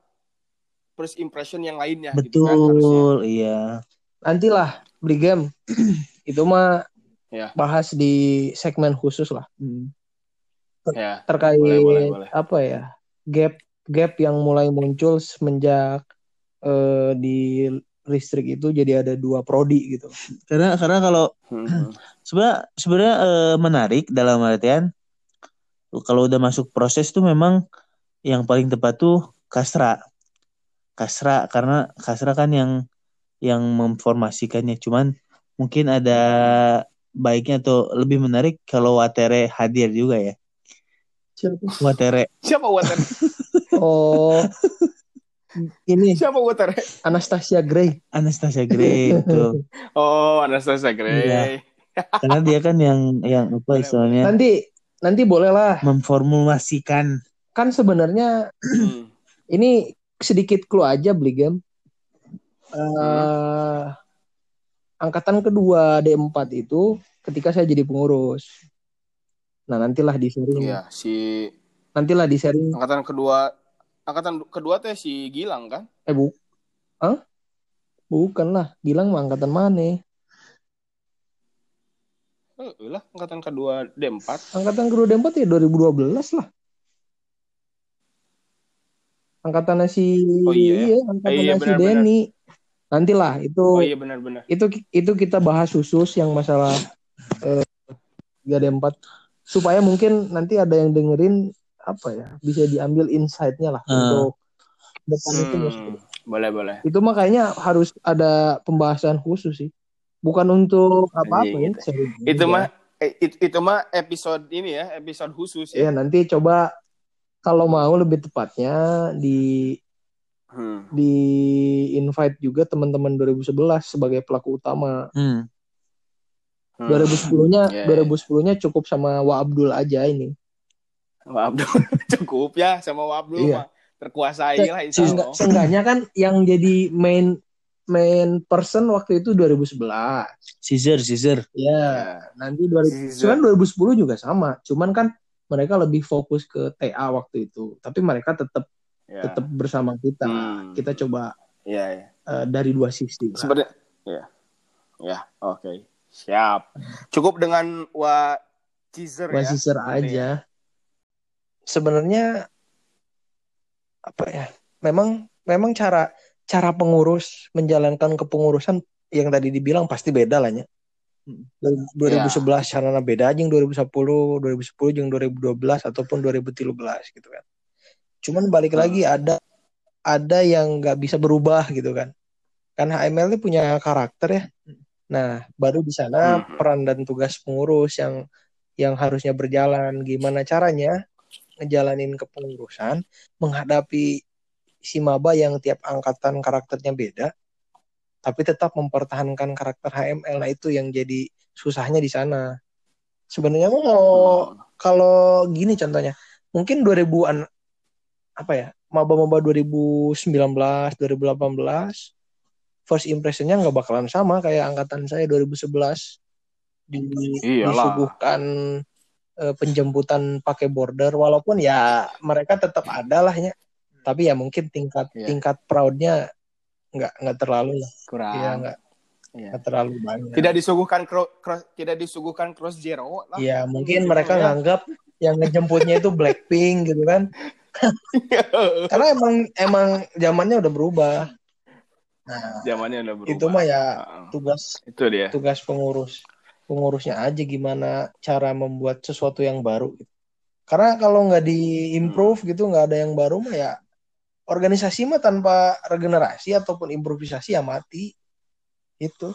first impression yang lainnya gitu kan harusnya. Betul, iya. Nantilah beli game. Itu mah Ya. bahas di segmen khusus lah Hmm. Ya. terkait Boleh, boleh, boleh. apa ya gap gap yang mulai muncul semenjak eh, di listrik itu jadi ada dua prodi gitu. Karena karena kalau Hmm. sebenarnya sebenarnya eh, menarik dalam artian kalau udah masuk proses tuh memang yang paling tepat tuh kasra kasra karena kasra kan yang yang memformasikannya cuman mungkin ada baiknya atau lebih menarik kalau Watere hadir juga ya Watere Siapa water? Oh, ini Siapa water? Anastasia Gray. Anastasia Gray itu Oh, Anastasia Gray. Iya. karena dia kan yang yang apa istilahnya Nanti nanti boleh lah. memformulasikan Kan sebenarnya Hmm. ini sedikit clue aja beli game. Eh, angkatan kedua D4 itu ketika saya jadi pengurus. Nah, nantilah di sharing. Iya, si Nantilah di sharing. angkatan kedua angkatan kedua teh si Gilang kan? Eh, bu. Hah? Bukan lah. Gilang mah angkatan mana? Eh, lah angkatan kedua D4. Angkatan kedua D4 ya 2012 lah. Angkatan si Oh, iya ya? angkatan Eh, iya, si. Denny. Nantilah itu Oh iya benar-benar. itu itu kita bahas khusus yang masalah eh, 3D4 supaya mungkin nanti ada yang dengerin apa ya bisa diambil insight-nya lah Hmm. untuk depan itu Hmm, maksudnya. boleh boleh. itu mah kayaknya harus ada pembahasan khusus sih bukan untuk apa-apa Anjing, ya gitu. Itu aja. mah eh, it- itu mah episode ini ya, episode khusus ya ya. nanti coba kalau mau lebih tepatnya di Hmm. di invite juga teman-teman 2011 sebagai pelaku utama hmm, Hmm. 2010-nya Ya, ya. 2010-nya cukup sama Wa Abdul aja ini Wah, Abdul cukup ya sama Wabdul Iya. mah terkuasai lah Seenggak- seenggaknya kan yang jadi main main person waktu itu 2011 Caesar Caesar ya Ya. nanti 2000 Caesar. sebenarnya 2010 juga sama cuman kan mereka lebih fokus ke TA waktu itu tapi mereka tetap Ya. tetap bersama kita Hmm. kita coba Iya, ya. eh, dari dua sisi. Sebenarnya ya. Ya, oke. Siap. Cukup dengan wa teaser ya. Basisir Berarti aja sebenarnya apa ya memang memang cara cara pengurus menjalankan kepengurusan yang tadi dibilang pasti beda lah ya. 2011 caranya beda aja yang 2010, 2010 yang 2012 ataupun 2013 gitu kan. Cuman balik Hmm. lagi ada ada yang nggak bisa berubah gitu kan. Kan HML ini punya karakter ya. Nah, baru di sana Hmm. peran dan tugas pengurus yang yang harusnya berjalan gimana caranya ngejalanin kepengurusan menghadapi si maba yang tiap angkatan karakternya beda tapi tetap mempertahankan karakter HML. Nah, itu yang jadi susahnya di sana. Sebenarnya mau Hmm. kalau gini contohnya, mungkin 2000-an apa ya? Maba-maba 2019, 2018 first impressionnya nggak bakalan sama kayak angkatan saya 2011 di, Iyalah. disuguhkan eh, penjemputan pakai border walaupun ya mereka tetap ada lah ya tapi ya mungkin tingkat Iya. tingkat proudnya nggak nggak terlalu lah kurang. Iya, nggak nggak terlalu banyak Tidak disuguhkan cro- cross, tidak disuguhkan cross zero lah. ya mungkin Gitu, mereka ya. nganggap yang ngejemputnya itu Blackpink gitu kan karena emang emang zamannya udah berubah nah Zamannya udah berubah. itu mah ya Heeh. tugas itu dia. tugas pengurus pengurusnya aja gimana cara membuat sesuatu yang baru karena kalau nggak di improve gitu nggak ada yang baru mah ya organisasi mah tanpa regenerasi ataupun improvisasi ya mati itu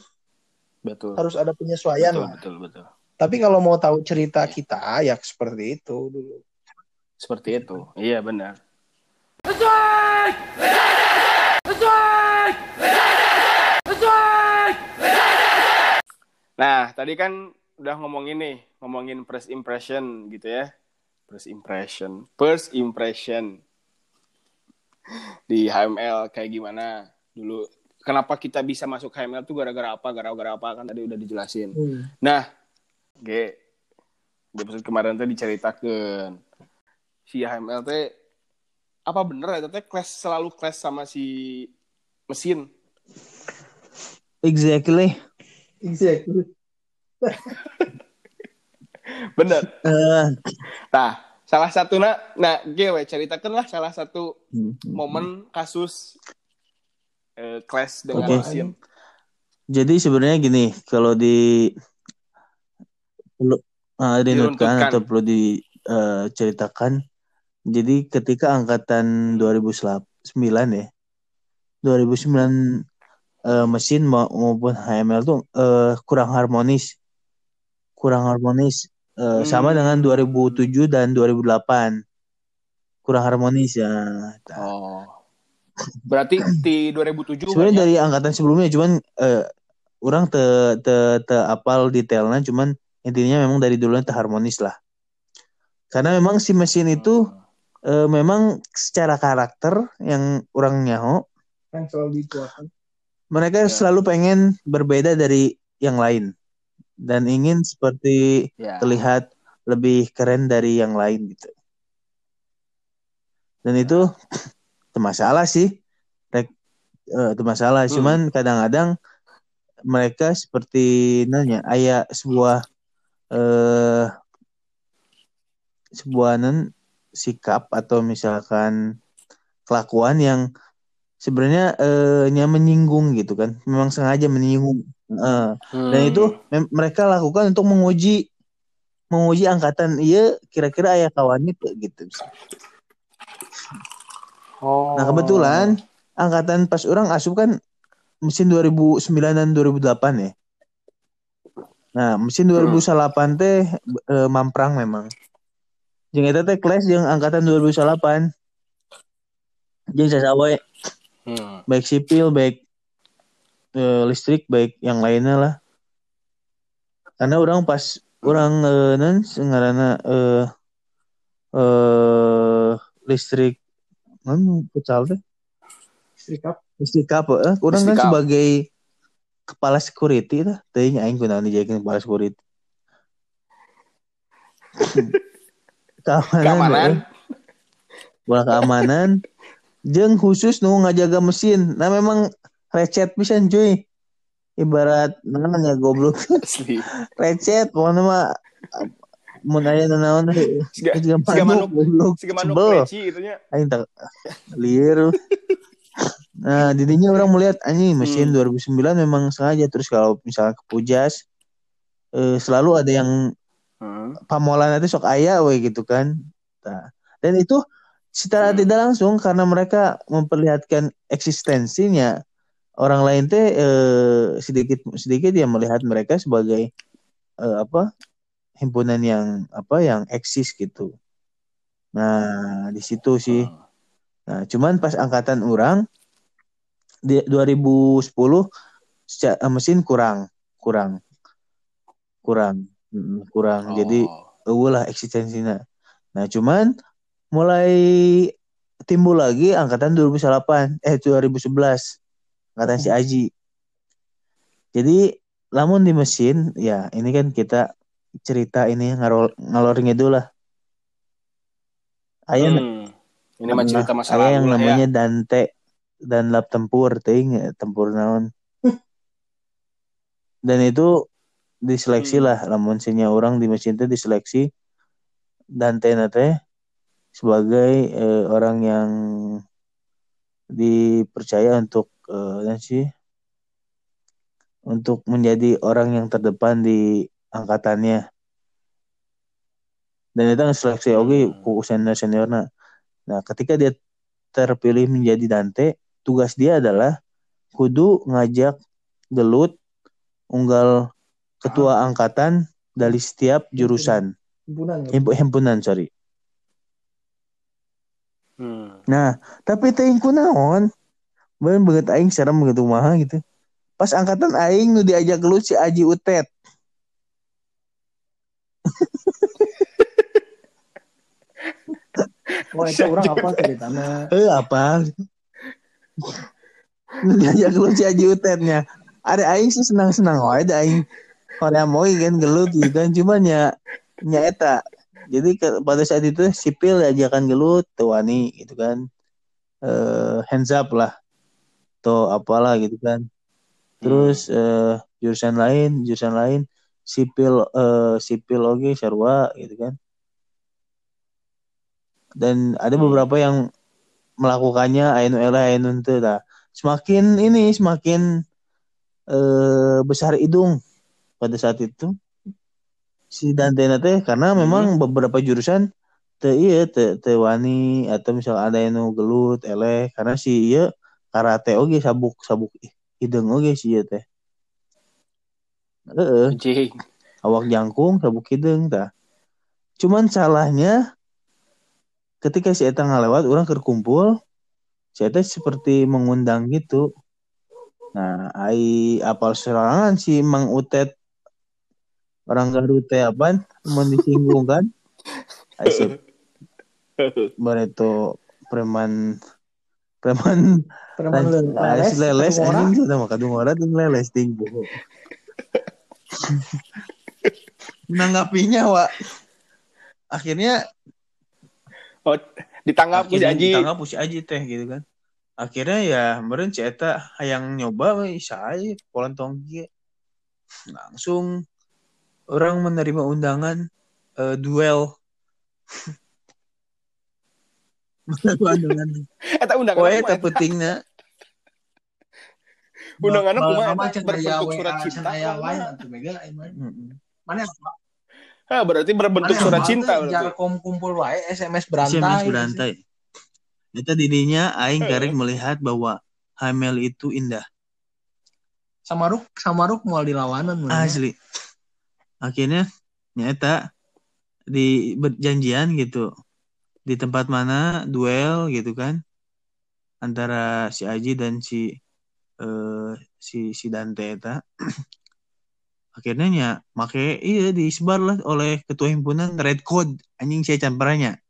Betul. harus ada penyesuaian Betul, lah betul, betul. Tapi kalau mau tahu cerita kita ya seperti itu dulu. Seperti itu. Iya benar. Nah, tadi kan udah ngomongin nih, ngomongin first impression gitu ya. First impression. First impression. Di HML kayak gimana dulu. Kenapa kita bisa masuk HML tuh gara-gara apa? Gara-gara apa kan tadi udah dijelasin. Nah, G, di episode kemarin tuh diceritakan si HML teh apa bener ya teh clash selalu clash sama si mesin Exactly. Exactly. bener Eh, nah salah satu nak nah gue ceritakan lah salah satu hmm. momen kasus eh, clash dengan mesin Jadi sebenarnya gini, kalau di perlu uh, dinutkan Diruntutkan. atau perlu diceritakan. jadi ketika angkatan 2009 ya, 2009 eh, mesin ma- maupun HML tuh eh, kurang harmonis, kurang harmonis Eh, sama Hmm. dengan 2007 dan 2008 kurang harmonis ya. oh berarti di 2007 Sebenarnya dari angkatan sebelumnya cuman eh, orang te te te apal detailnya cuman intinya memang dari dulunya te harmonis lah. Karena memang si mesin itu eh, memang secara karakter yang orang nyaho Kan selalu dituakan. mereka Ya. selalu pengen berbeda dari yang lain dan ingin seperti ya. terlihat lebih keren dari yang lain gitu. Dan itu itu masalah sih. Rek, eh, itu masalah. Hmm. Cuman kadang-kadang mereka seperti nanya ayah sebuah eh sebuah nen sikap atau misalkan kelakuan yang sebenarnya eh menyinggung gitu kan. Memang sengaja menyinggung. Dan Hmm. itu mem- mereka lakukan untuk menguji menguji angkatan. Iya kira-kira ayah kawannya tuh gitu. Oh. nah kebetulan angkatan pas orang asup kan mesin 2009 dan 2008 ya. Nah mesin 2008 teh eh, mamprang memang. Jeung eta teh kelas jeung angkatan 2008 jeung sasawe Hmm. baik sipil baik eh, listrik baik yang lainnya lah. Karena orang pas orang eh, nan ngaranna eh eh listrik nan pucal teh Listrik up. listrik apa eh orang kan sebagai kepala security lah teh aing kunaon dijadikan kepala security. Keamanan, keamanan. bola keamanan. Jeng khusus nu ngajaga mesin. Nah memang recet pisan cuy. Ibarat mana ya goblok. Asli. Recet pokoknya mah mun aya nu naon Siga- siga siga manuk goblok. Si manuk peci gitu nya aing tak liar nah didinya orang melihat anjing mesin Hmm. 2009 memang sengaja. Terus kalau misalnya ke Pujas eh, selalu ada yang Hmm. pamolan itu sok aya we gitu kan. Nah, dan itu secara Hmm. tidak langsung karena mereka memperlihatkan eksistensinya orang lain teh eh, sedikit sedikit ya melihat mereka sebagai eh, apa himpunan yang apa yang eksis gitu. Nah, di situ sih. Hmm. Nah, cuman pas angkatan orang di 2010 seca- eh, mesin kurang, kurang, kurang, kurang. Jadi Oh. eueuh lah eksistensinya. Nah, cuman mulai timbul lagi angkatan 2008 eh 2011 angkatan si Aji. Jadi lamun di mesin ya ini kan kita cerita ini ngalor ngalor ngidul lah. Aya Hmm. ini mah cerita masa aya yang ya. namanya Dante dan lap tempur teuing ya, tempur naon. Dan itu diseleksi Hmm. lah lamun sinya orang di mesin teh diseleksi Dante na teh sebagai eh, orang yang dipercaya untuk dan sih untuk menjadi orang yang terdepan di angkatannya. Dan itu seleksi oke Hmm. ku senior seniorna nah ketika dia terpilih menjadi Dante tugas dia adalah kudu ngajak gelut unggal ketua angkatan dari setiap jurusan. Himpunan Himp- himpunan sorry. Hmm. nah tapi teh kunaon bener banget aing serem gitu mah gitu. Pas angkatan aing nu diajak gelut si Aji Utet. Oh itu orang apa ceritanya? Eh apa? Diajak gelut si Aji Utetnya. Ada aing sih senang-senang wae ada aing. Korea mau kan gelut gitu kan. Cuman ya nya eta. Jadi ke- pada saat itu sipil ajakan gelut tuh wani gitu kan. Eh hands up lah atau apalah gitu kan. Terus eh, jurusan lain jurusan lain sipil eh, sipil oke sarua gitu kan. Dan ada Hmm. beberapa yang melakukannya ainu era ainu teu tah semakin ini semakin eh, besar hidung pada saat itu. Si Dante teh karena memang beberapa jurusan teu iya teu teu wani atau misal ada yang gelut eleh karena si iya karate oge sabuk sabuk hidung oge si ieu teh. Heeh, awak jangkung sabuk hidung tah. Cuman salahnya ketika si eta ngalewat orang kerkumpul si eta seperti mengundang gitu. Nah ai apal serangan si Mang Utet orang Garut teh apaan? Mau disinggung kan? Ai si Bareto preman preman preman leles leles leles anjing sudah mah kadung orang tuh leles ting. Bohong menanggapinya wa akhirnya Oh, ditangkap si Aji. ditangkap si Aji teh gitu kan. Akhirnya ya meren si Eta hayang nyoba bisa aja polan tongki. Langsung orang menerima undangan eh, duel Eta undangan Koe eta eta? pentingna Undanganna Bal- kumaha eta? Berbentuk surat cen cinta. Mana apa? Hah, berarti berbentuk surat cinta berarti. kom kumpul wae SMS berantai. SMS berantai. Itu dirinya aing karek melihat bahwa Hamel itu indah. Samaruk Samaruk mau dilawanan? Asli. Akhirnya nyata di berjanjian gitu. Di tempat mana duel gitu kan. Antara si Aji dan si eh, si si Dante eta. Akhirnya nya make iya disebar lah oleh ketua himpunan Red Code anjing saya campurannya.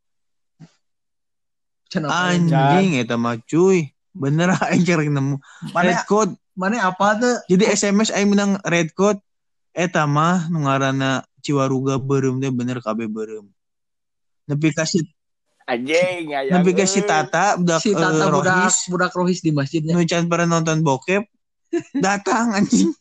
Anjing eta mah cuy. Bener aing carek nemu Mana Red Code. mana apa tuh? Jadi SMS aing menang Red Code eta mah nu ngaranna Ciwaruga beureum teh bener kabeh beureum. Nepi ka si Anjing, ayang. nepi ka si. Tata budak Si Tata eh, budak Rohis budak Rohis di masjidnya. nu can pernah nonton bokep datang anjing.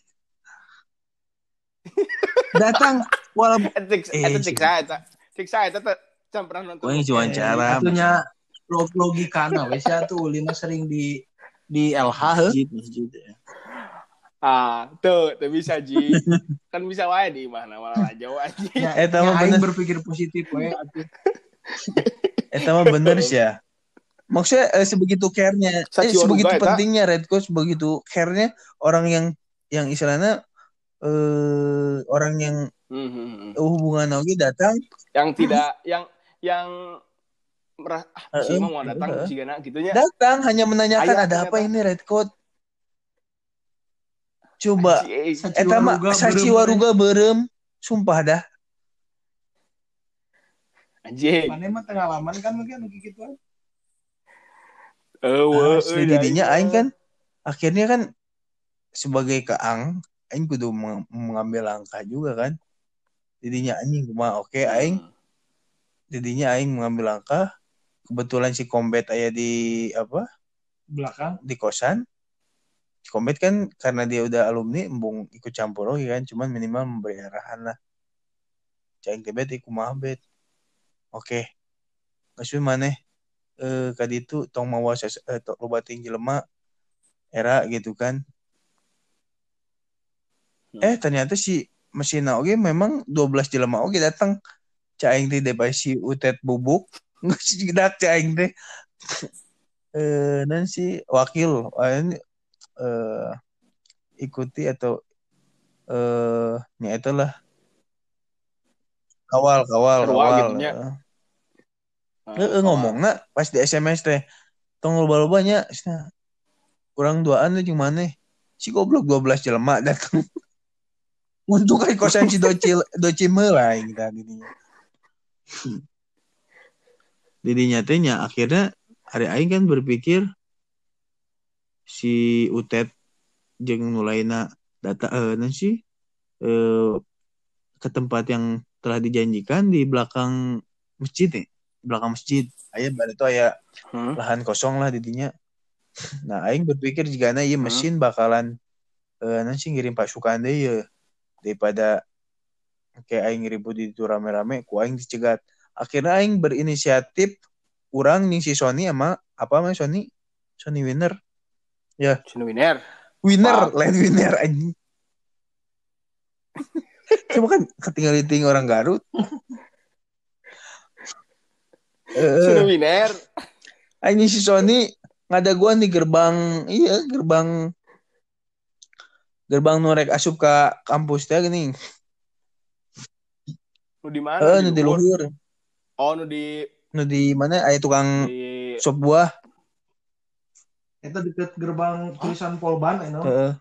datang walaupun Eh, eta si- cek saya eta. Eta teh can pernah nonton. Wah, wawancara. Atunya log logikana wes ya tuh ulina sering di di LH masjid masjid ya. Ah, tuh, tuh bisa Ji. kan bisa wae di mana malah jauh aja. Ya, Eta ya, mah bener. berpikir positif atuh. Eta mah bener sih ya. Maksudnya eh, sebegitu care-nya, eh, sebegitu pentingnya Red Coach, sebegitu care-nya orang yang yang istilahnya eh orang yang Hmm, hmm, hmm. hubungan oke datang Yang tidak yang yang merah ah, si mah mau datang heeh. si Gana gitunya. datang hanya menanyakan Aya, ada apa ternyata. ini Red Coach. Coba eta mah Waruga saci beureum, waruga beureum sumpah dah. Anjing. Mana mah pengalaman kan mungkin nu kitu. Eueuh, Asli euy, didinya aing aing kan akhirnya kan sebagai keang aing kudu meng- mengambil langkah juga kan. Didinya anjing kumaha oke mah. aing didinya aing mengambil langkah kebetulan si Kombet aya di apa Belakang. di kosan si Kombet kan karena dia udah alumni embung ikut campur lagi kan cuman minimal memberi arahan lah cai teh bet iku mah bet oke. Geus maneh eh kadi itu tong mawa ses- eh, to- loba tinggi lemak era gitu kan. Hmm. eh ternyata si mesin oge memang 12 jelema oge datang. Caing teh depai si utet bubuk. Geus jedak caing teh. Eh dan si wakil eh, ini, eh ikuti atau eh nya itulah kawal kawal Sarua kawal. gitu. Heeh. Nah, Heeh, ngomongna pas di SMS teh tong loba nya cenah. kurang duaan teh jeung maneh si goblok 12 jelema datang untuk ai kosan si docil doci meulai kita didinya didinya teh nya akhirnya hari aing kan berpikir si Utet jeung nulaina data eh naon sih eh ke tempat yang telah dijanjikan di belakang masjid nih belakang masjid. Aya bari itu aya Hmm. lahan kosong lah didinya. Nah aing berpikir jika ieu Hmm. mesin bakalan eh naon sih ngirim pasukan deh ya daripada kayak aing ribut di itu rame-rame ku aing dicegat. Akhirnya aing berinisiatif kurang nih si Sony sama apa namanya Sony? Sony winner. Sinu Winner. winner Pak. lain winner anjing. Cuma kan ketinggalan ting orang Garut Eh, Winner. anjing si Sony ngada gua di gerbang iya gerbang gerbang norek asup ke kampus teh gini Nu di mana? eh nu di luhur? Oh, nu di nu di mana aya tukang di sop buah Itu deket gerbang tulisan Polban, you know? Heeh.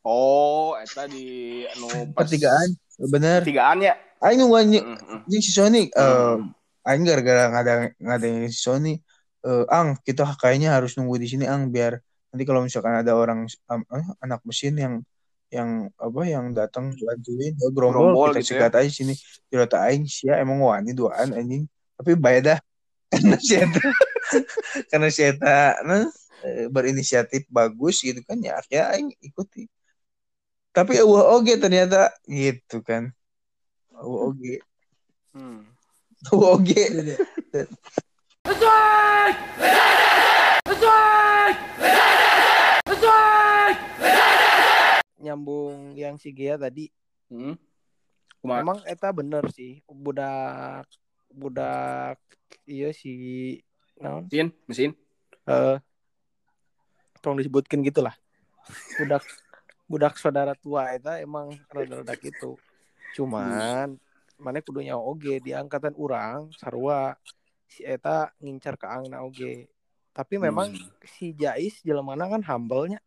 Oh, eta di anu pas pertigaan bener Pertigaan ya. aing nu anjing Heeh, heeh. anjing si Sony eh Hmm. Aing gara-gara ngada ngada si Sony eh ang kita kayaknya harus nunggu di sini ang biar nanti kalau misalkan ada orang eh, anak mesin yang yang apa yang datang bantuin eh, gerombol Gerombol kita gitu cegat aja sini. Dirota aing sia emang wani duaan anjing. Tapi bae dah karena si eta karena si eta nah, eh, berinisiatif bagus gitu kan ya akhirnya aing ikuti. Tapi eueuh oge ternyata gitu kan. Eueuh oge. Hmm. Oge Nyambung yang si Gia tadi. Hmm. Emang eta bener sih. Budak budak iya si naon? Mesin, mesin. Eh tolong disebutkan gitulah. Budak budak saudara tua eta emang rada-rada gitu. Cuman mana kudunya oge di angkatan urang sarua si eta ngincar ke angna oge. Tapi memang si Jais jelemana kan humble-nya.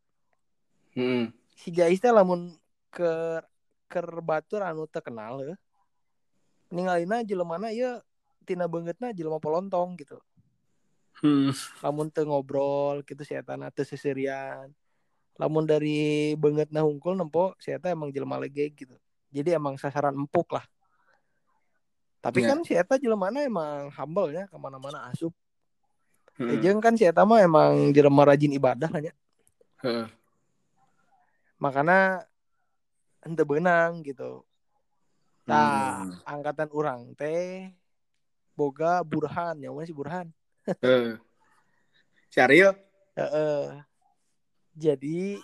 Hmm. Si Jais teh lamun ke keur batur anu teu kenal heuh. Ningalina jelemana ieu tina beungeutna jelema polontong gitu. Hmm. lamun teu ngobrol gitu si eta na teu seserian lamun dari beungeutna hungkul nempo si eta emang jelema lege gitu jadi emang sasaran empuk lah tapi Ya. kan si eta jelemana emang humble nya ke mana-mana asup Hmm. Ejeng kan si eta mah emang jelema rajin ibadah lah nya Heeh. makanya ente benang gitu nah Hmm. angkatan orang teh boga burhan ya si burhan Heeh. Si Ariel. Heeh. Jadi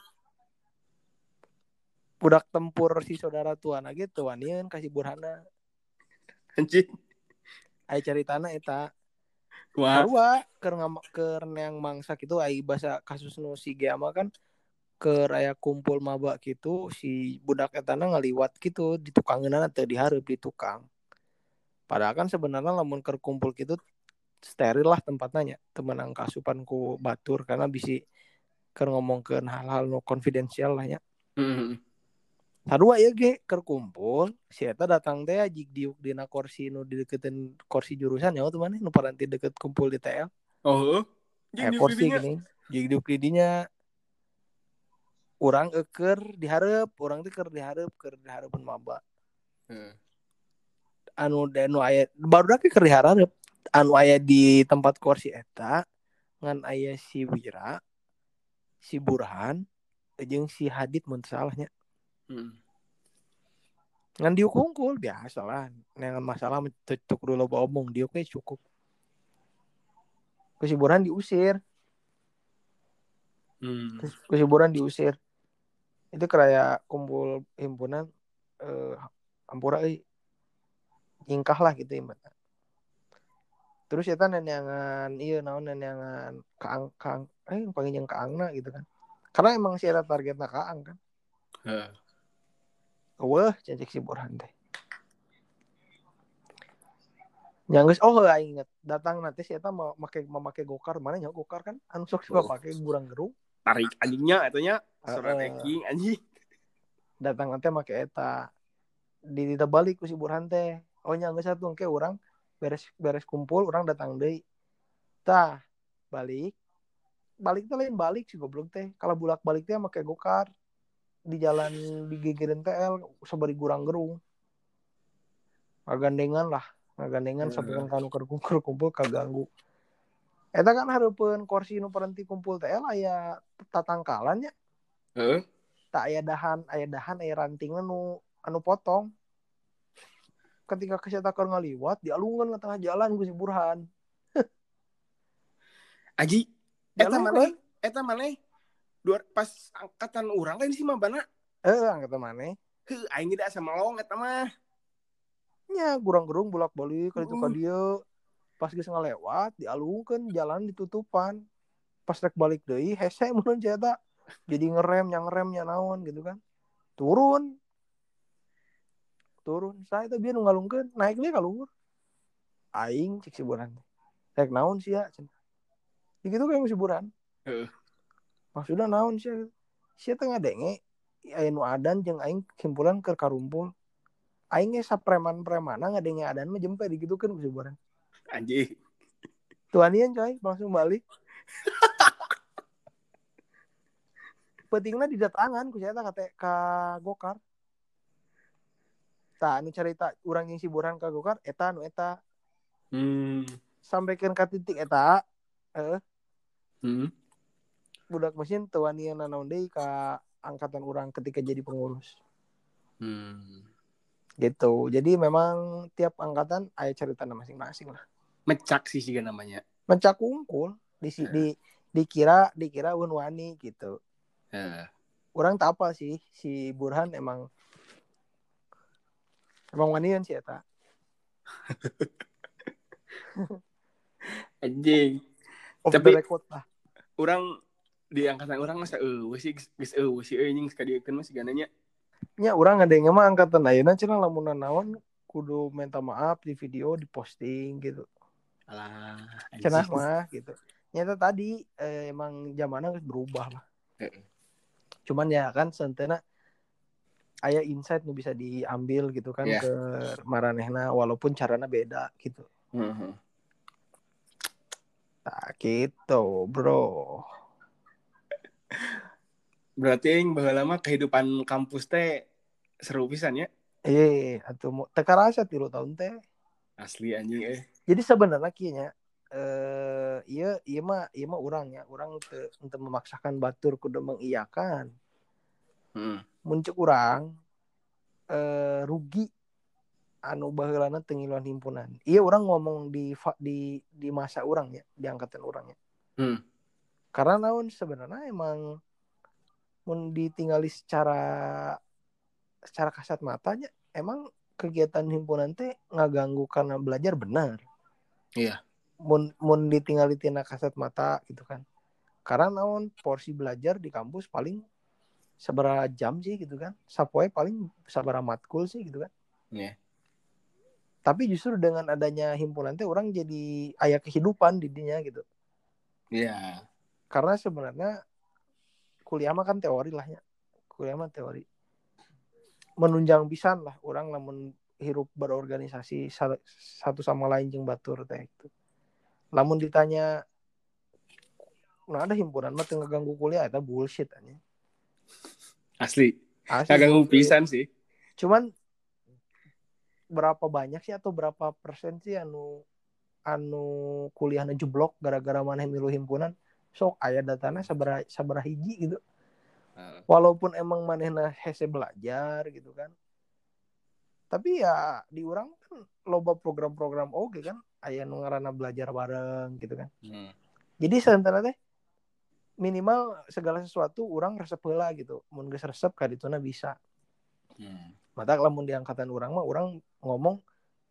budak tempur si saudara tuana gitu wanian kasih burhana Anjing. ai caritana eta Kumaha? sarua keur ngam- keur neang mangsa gitu ai bahasa kasus nu si Geama kan ke raya kumpul maba gitu si budak etana ngaliwat gitu di tukangeunana teu dihareup di tukang padahal kan sebenarnya lamun keur kumpul gitu steril lah tempatnya nya temenang kasupan ku batur karena bisi keur ngomongkeun hal-hal nu konfidensial lah nya Hmm. Sarua ya ge keur kumpul si eta datang teh jik diuk dina kursi nu dideketin kursi jurusan ya tuh mana nu paranti deket kumpul di TL. Oh, eh, kursi didinya. gini jik diuk di dinya orang eker diharap orang teh keur diharap keur dihareupeun maba. Heeh. anu anu aya baru dak keur diharap anu aya di tempat kursi eta ngan aya si Wira si Burhan jeung si Hadid mun salahnya Hmm. ngan diuk hungkul biasa lah. Dengan masalah cocok dulu loba omong we cukup. Kesiburan diusir. Hmm. kesiburan diusir. Itu kayak kumpul himpunan eh ampura euy nyingkah lah gitu ibaratna terus ya nenyangan iya naon nenyangan kaang kaang eh panggil yang kaangna gitu kan. Karena emang si eta targetna kaang kan. Heeh. Wah cacik si Burhan teh yang geus oh aing inget datang nanti si eta mau make memakai gokar. Mana nya gokar kan? Anu sok suka Oh. pakai gurang gerung. Tarik anjingnya itunya suara ranking anjing datang nanti make eta. Di balik ku si Burhan teh oh nya geus satu engke orang beres beres kumpul orang datang deui. Tah balik. Balik teh lain balik sih goblok teh. Kalau bulak balik teh make gokar di jalan di Gegerin TL sabari gurang gerung. Ngagandengan lah ngagandengan Hmm. sampai kan kanu kumpul kumpul kaganggu. Eta kan hareupeun kursi nu perenti kumpul TL aya tatangkalan nya. Heeh. tak aya dahan aya dahan aya ranting nu anu potong. Ketika keseta keur ngaliwat dialungan ke tengah jalan si Burhan. Aji eta mana eta mana dua pas angkatan orang lain sih mah bana. Eh angkat mana? Heuh aing tidak sama long eta mah nya gurang-gurung bolak-balik kali itu Uh. dieu pas geus ngalewat dialungkeun jalan ditutupan. Pas rek balik deui hese mun eta jadi ngerem yang ngerem nya naon gitu kan. Turun. Turun. Saya itu biar ngalungkeun naik deui ka luhur. Aing cik si buran rek naon sia cenah. Gitu kayak si buran Heeh. Maksudnya naon sia sia teh ngadenge aya nu adan jeung aing simpulan keur karumpul. Aing ge sapreman-premana ngadenge adan mah jempe digitukeun ku si buran anjing tuanian coy langsung balik. Pentingnya didatangan ku saya kata ka gokar. Tak anu cerita orang yang siburan ka gokar eta anu eta. Hmm. Sampaikan ke titik eta eh hmm budak mesin tuanian nanaon deui ka angkatan orang ketika jadi pengurus. Hmm. Gitu. Jadi memang tiap angkatan ada cerita masing-masing lah. Mecak sih sih namanya. Mencak unggul di si- di dikira dikira wani gitu. Heeh. orang tak apa sih si Burhan emang emang wanian sih eta anjing. Off Tapi- the record lah. orang di angkatan orang masa eh sih geus eh sih anjing sekadiekeun mah sigananya nya orang ada yang mah angkatan ayeuna cenah lamun naon kudu minta maaf di video di posting gitu. Alah cenah mah gitu. Nyata tadi eh, emang zamannya berubah lah. Cuman ya kan sentena aya insight nu bisa diambil gitu kan Iya. ke maranehna walaupun caranya beda gitu. Heeh. nah gitu bro berarti yang baheula mah kehidupan kampus teh seru pisan ya? Eh atuh mau teka rasa tilu tahun teh. Asli anjing eh. Jadi sebenarnya kieunya eh iya iya mah iya mah urang ya urang teu untuk memaksakan batur kudu mengiyakan. Heeh. muncul urang eh rugi anu baheulana tengiluan himpunan. Iya orang ngomong di di di masa orang ya di angkatan orang ya Hmm. Karena naon sebenarnya emang mun ditinggali secara secara kasat matanya emang kegiatan himpunan teh ngaganggu karena belajar benar Iya. mun mun ditinggali tina kasat mata gitu kan karena naon porsi belajar di kampus paling seberapa jam sih gitu kan sapoe paling seberapa matkul sih gitu kan Iya. tapi justru dengan adanya himpunan teh orang jadi ayah kehidupan di dinya gitu Iya. Karena sebenarnya kuliah mah kan teori lah ya kuliah mah teori menunjang pisan lah orang lamun hirup berorganisasi sa- satu sama lain jeung batur teh itu lamun ditanya nah ada himpunan mah teu ngeganggu kuliah eta bullshit aja Asli. Asli Kagak bullshit. pisan sih. cuman berapa banyak sih atau berapa persen sih anu anu kuliahnya jeblok gara-gara mana milu himpunan sok aya datanya sabara sabara hiji gitu. Walaupun emang manehna hese belajar gitu kan. Tapi ya di orang kan loba program-program oke kan. Aya nu ngaranna belajar bareng gitu kan. Hmm. jadi sebenarnya teh minimal segala sesuatu orang resep heula gitu. Mun geus resep ka dituna bisa. Hmm. mata lamun di angkatan orang mah orang ngomong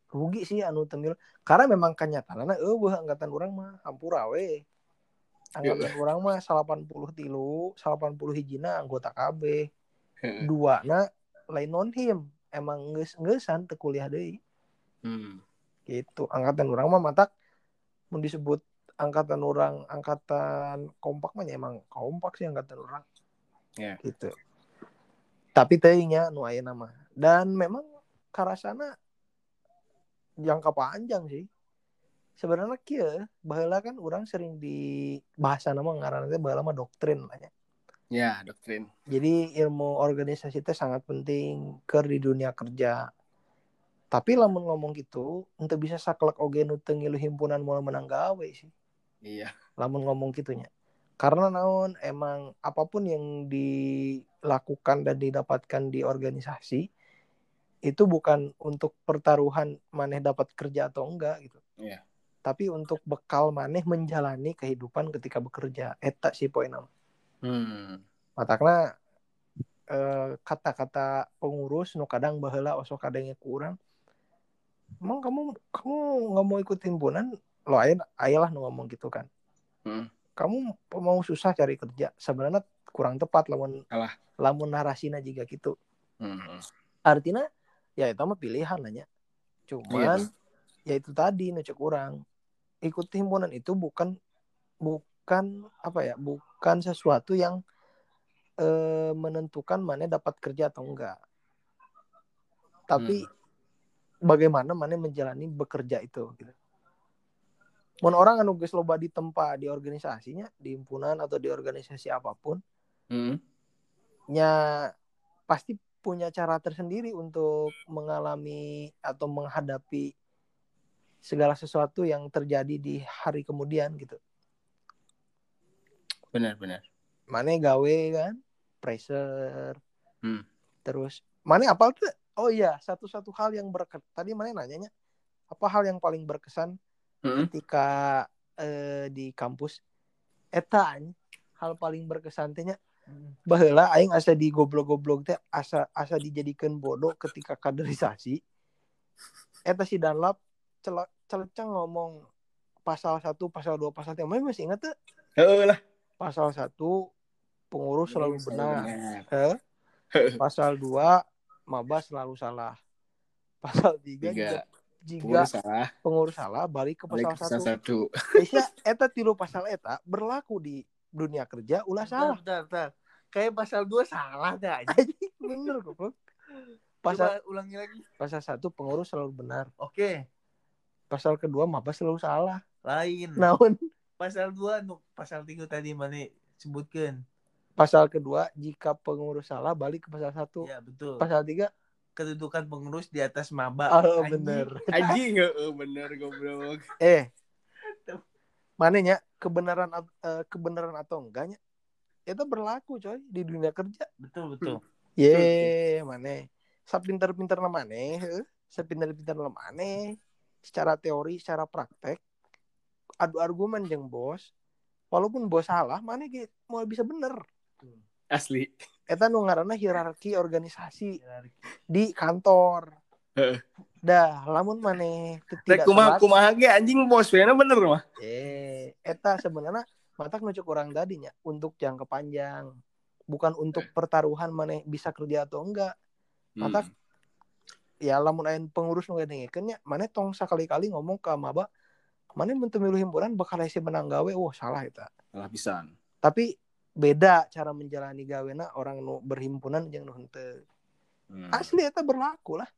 rugi sih anu temil karena memang kenyataannya eueuh angkatan orang mah hampura we angkatan orang mah 80 tilu 80 hijina anggota KB Heeh. dua na lain non him. Emang geus geusan teu kuliah deui. Hmm. gitu. Angkatan orang mah matak mau disebut angkatan orang angkatan kompak mah emang kompak sih angkatan orang. Ya. gitu. Tapi teuingnya nu aya nama dan memang karasana jangka panjang sih sebenarnya kia baheula kan orang sering di bahasa nama ngaranna teh baheula mah doktrin lah ya. Ya, doktrin. Jadi ilmu organisasi itu sangat penting ke di dunia kerja. Tapi lamun ngomong gitu, untuk bisa saklek oge nu ngilu himpunan mulai menang gawe sih. Iya. Lamun ngomong gitunya. Karena naon emang apa pun yang dilakukan dan didapatkan di organisasi itu bukan untuk pertaruhan maneh dapat kerja atau enggak gitu. Iya. Tapi untuk bekal maneh menjalani kehidupan ketika bekerja. Eta sih poin. Hmm. matakna eh, kata-kata pengurus nu kadang baheula osok kadangnya kurang emang kamu kamu nggak mau ikut himpunan lo aya ayalah nu ngomong gitu kan Hmm. kamu mau susah cari kerja sebenarnya kurang tepat lamun Alah. lamun narasina juga gitu Hmm. artinya ya itu mah pilihan lah nya cuman Iya. ya itu tadi nu cek kurang ikut himpunan itu bukan bukan apa ya bukan sesuatu yang eh, menentukan mana dapat kerja atau enggak. Tapi bagaimana mana menjalani bekerja itu gitu. Mun orang anu geus loba di tempat di organisasinya di himpunan atau di organisasi apa pun Hmm. nya pasti punya cara tersendiri untuk mengalami atau menghadapi segala sesuatu yang terjadi di hari kemudian gitu. Benar-benar. Mana gawe kan, pressure. Hmm. Terus mana apal tuh? Oh iya, satu-satu hal yang berkesan. Tadi mana nanyanya apa hal yang paling berkesan Hmm. ketika eh, di kampus? Eta anj, hal paling berkesan teh nya baheula aing asa di goblok-goblok teh asa asa dijadikan bodoh ketika kaderisasi eta si Danlap cel celeceng ngomong pasal 1, pasal 2, pasal 3 masih ingat tuh Heeh lah. pasal 1 pengurus selalu benar Benar. Pasal 2 maba selalu salah pasal 3 Tiga. juga jika Pengurus salah. pengurus salah balik ke Balik pasal ke pasal 1 satu. Aisyah eta tilu pasal eta berlaku di dunia kerja ulah salah Bentar, bentar. Kayak pasal 2 salah dah. aja. bener goblok pasal Coba ulangi lagi. pasal satu pengurus selalu benar Oke, pasal kedua maba selalu salah lain. naon Pasal 2 nu pasal 3 tadi mana sebutkan. pasal kedua jika pengurus salah balik ke pasal satu Ya, betul. pasal tiga Kedudukan pengurus di atas maba. oh Anjing. bener Anjing heeh bener goblok. eh mananya kebenaran eh, kebenaran atau enggaknya itu berlaku coy di dunia kerja Betul, betul. ye mana sepinter-pinter mana sepinter-pinter mana secara teori secara praktek adu argumen jeng bos walaupun bos salah mana ge- mau bisa bener Asli. eta nu ngaranna hierarki organisasi Hierarki. di kantor Heeh. dah lamun maneh Rek tidak kumaha kumaha ge anjing bos bener bener mah. eh eta sebenarnya matak nu cek urang tadinya untuk jangka panjang bukan untuk pertaruhan maneh bisa kerja atau enggak Hmm. Ya lamun aya pengurus nu ngedengekeun nya maneh tong sakali-kali ngomong ke maba mun teu milu himpunan bakal hese menang gawe wah salah eta Salah pisan. tapi beda cara menjalani gawena orang nu berhimpunan jeung nu henteu Hmm. asli eta berlaku lah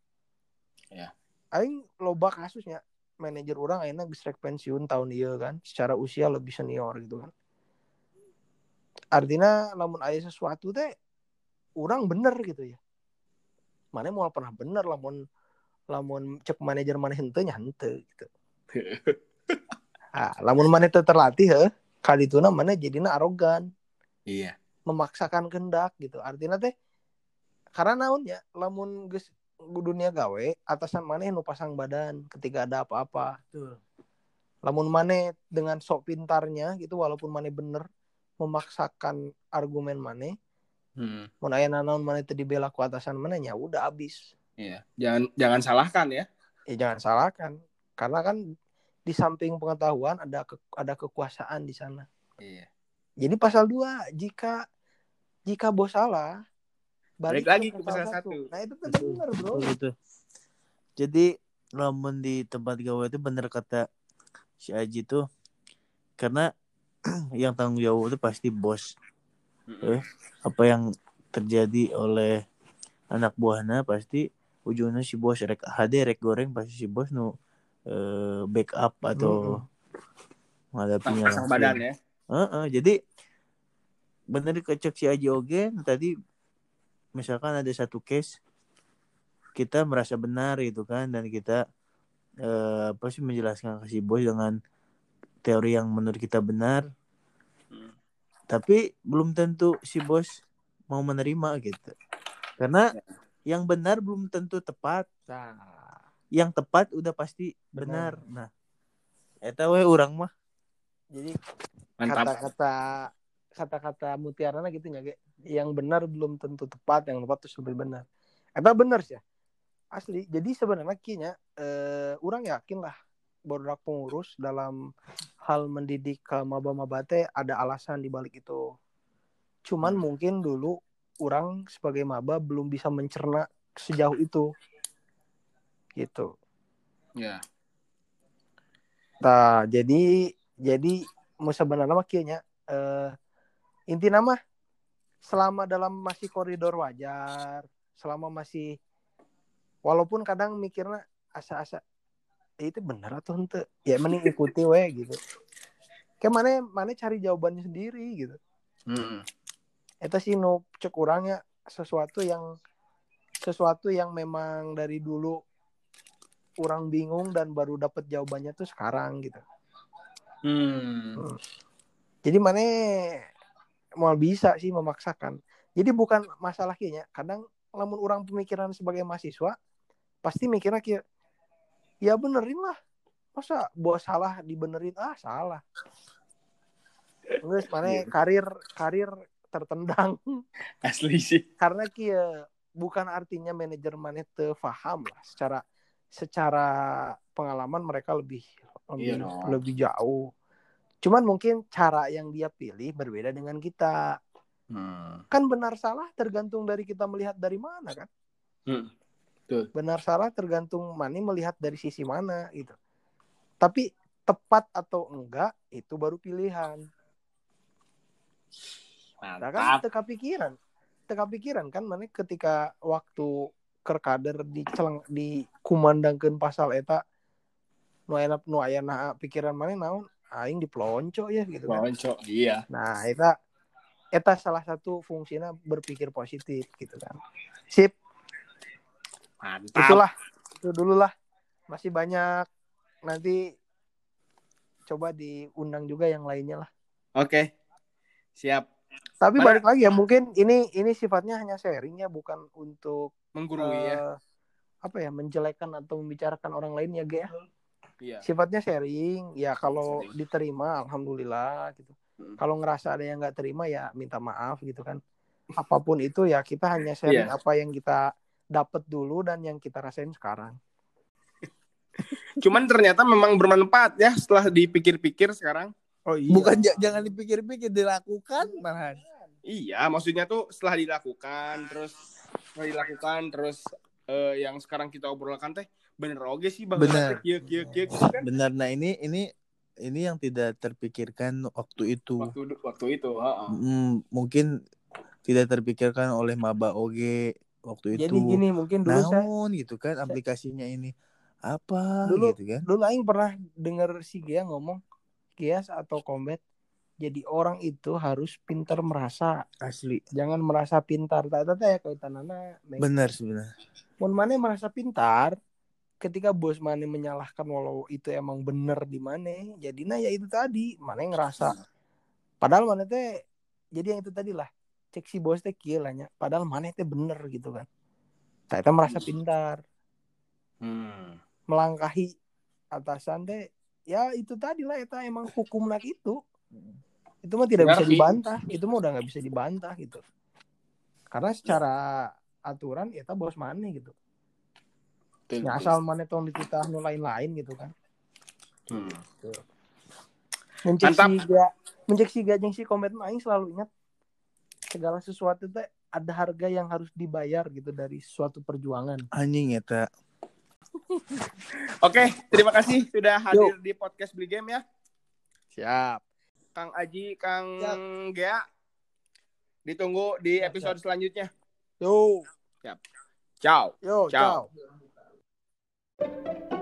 Ya. aing loba kasusnya manajer orang akhirnya rek pensiun tahun ieu kan secara usia lebih senior gitu kan artinya lamun aya sesuatu teh orang bener gitu ya mana mau pernah bener lamun lamun cek manajer mana henteu nya henteu gitu ah lamun mana teu terlatih heuh kali itu mana jadinya arogan Iya. memaksakan kehendak gitu artinya teh karena naon ya lamun geus dunia gawe atasan maneh nu pasang badan ketika ada apa-apa Betul. lamun maneh dengan sok pintarnya gitu walaupun maneh bener memaksakan argumen maneh Hmm. mun aya naon maneh teu dibela ku atasan maneh ya udah abis Iya. Jangan jangan salahkan ya. eh jangan salahkan karena kan di samping pengetahuan ada ke- ada kekuasaan di sana Iya. jadi pasal 2 jika jika bos salah Balik ke lagi ke pasal satu. nah itu tuh Betul. bener bro Betul, betul. Jadi lamun di tempat gawe itu bener kata si Aji tuh karena yang tanggung jawab itu pasti bos Eh, apa yang terjadi oleh anak buahnya pasti ujungnya si bos rek HD rek goreng pasti si bos nu eh, backup atau menghadapinya Pasang langsung. badan ya. Heeh, jadi bener kecek si Aji Oge tadi misalkan ada satu case kita merasa benar gitu kan dan kita eh, apa sih menjelaskan ke si bos dengan teori yang menurut kita benar Hmm. Tapi belum tentu si bos mau menerima gitu. Karena yang benar belum tentu tepat. Nah, yang tepat udah pasti benar, Benar. nah eta we urang mah. Jadi kata-kata kata-kata mutiarana gitu ya Ge. yang benar belum tentu tepat yang tepat terus lebih benar. Eta benar sih. Ya asli. Jadi sebenarnya kinya eh, orang yakin lah bodak pengurus dalam hal mendidik ke maba-maba teh ada alasan di balik itu. Cuman mungkin dulu orang sebagai maba belum bisa mencerna sejauh itu. Gitu. Ya. Nah, jadi jadi mau sebenarnya mah kieu nya eh inti nama selama dalam masih koridor wajar, selama masih walaupun kadang mikirnya asa-asa "Eh, itu benar atau ente ya mending ikuti we gitu. Kayak mana mana cari jawabannya sendiri gitu. Mm-mm. Itu sih nu cek orangnya sesuatu yang sesuatu yang memang dari dulu orang bingung dan baru dapat jawabannya tuh sekarang gitu. Hmm. Jadi mana mau bisa sih memaksakan. Jadi bukan masalah kayaknya. Kadang lamun orang pemikiran sebagai mahasiswa pasti mikirnya kayak ya benerin lah. Masa bos salah dibenerin ah salah. Terus mana karir karir tertendang Asli sih. karena kia bukan artinya manajer mana teu paham lah secara secara pengalaman mereka lebih lebih, Iya dong. lebih jauh. Cuman mungkin cara yang dia pilih berbeda dengan kita. Hmm. Kan benar salah tergantung dari kita melihat dari mana kan. Hmm. Benar salah tergantung mana melihat dari sisi mana gitu. Tapi tepat atau enggak itu baru pilihan. Nah kan Mantap. teka pikiran. Teka pikiran kan mana ketika waktu kerkader di celeng di kumandangkeun pasal eta nu aya nu aya pikiran mana naon aing dipelonco ya gitu kan. Lonco. Iya. Nah, eta eta salah satu fungsinya berpikir positif gitu kan. Sip, Mantap. itulah. Itu dulu lah. Masih banyak nanti coba diundang juga yang lainnya lah. Oke. Siap. Tapi Mana- balik lagi ya, mungkin ini ini sifatnya hanya sharing ya, bukan untuk Menggurui ya. eh, apa ya, menjelekkan atau membicarakan orang lain ya, Ge ya. Iya. Sifatnya sharing, ya kalau Sharing. diterima alhamdulillah gitu. Hmm. Kalau ngerasa ada yang nggak terima ya minta maaf gitu kan. Apa pun itu ya kita hanya sharing Iya. apa yang kita dapat dulu dan yang kita rasain sekarang. Cuman ternyata memang bermanfaat ya setelah dipikir-pikir sekarang. Oh iya. bukan ja- jangan dipikir-pikir dilakukan malahan Iya, maksudnya tuh setelah dilakukan, terus setelah dilakukan, terus eh, yang sekarang kita obrolkan teh bener oge sih bahwa Bener. kieu kieu kieu gitu kan benar nah ini ini ini yang tidak terpikirkan waktu itu waktu waktu itu, heeh. Hmm, mungkin tidak terpikirkan oleh maba oge waktu itu Jadi gini mungkin dulu saya naon gitu kan aplikasinya ini apa Dulu- gitu kan? dulu aing pernah denger si Gia ngomong Gias atau Combat jadi orang itu harus pintar merasa. Asli. Jangan merasa pintar. Tak tak ya kaitanana benar sebenarnya mun mana merasa pintar ketika bos mana menyalahkan walau itu emang bener di mana jadinya ya itu tadi. Mana ngerasa. Padahal mana teh jadi yang itu tadi lah cek si bos teh kieu lah nya. padahal mana teh bener gitu kan. Saya merasa pintar. Hmm. melangkahi atasan teh ya itu tadi lah eta emang hukum nak itu itu mah tidak bisa dibantah itu mah udah nggak bisa dibantah gitu. Karena secara aturan eta bos mana gitu. Ya asal mana tong dititah nu lain-lain gitu kan. Hmm. mencek Mantap. si ga mencek si ga jeung si komet mah aing selalu ingat segala sesuatu teh ada harga yang harus dibayar gitu dari suatu perjuangan anjing eta Oke, terima kasih sudah hadir di podcast Beli Game ya. Siap. Kang Aji, Kang Siap. Gea. Ditunggu di Siap, episode selanjutnya. Yo, Ciao. yo, Ciao. ciao.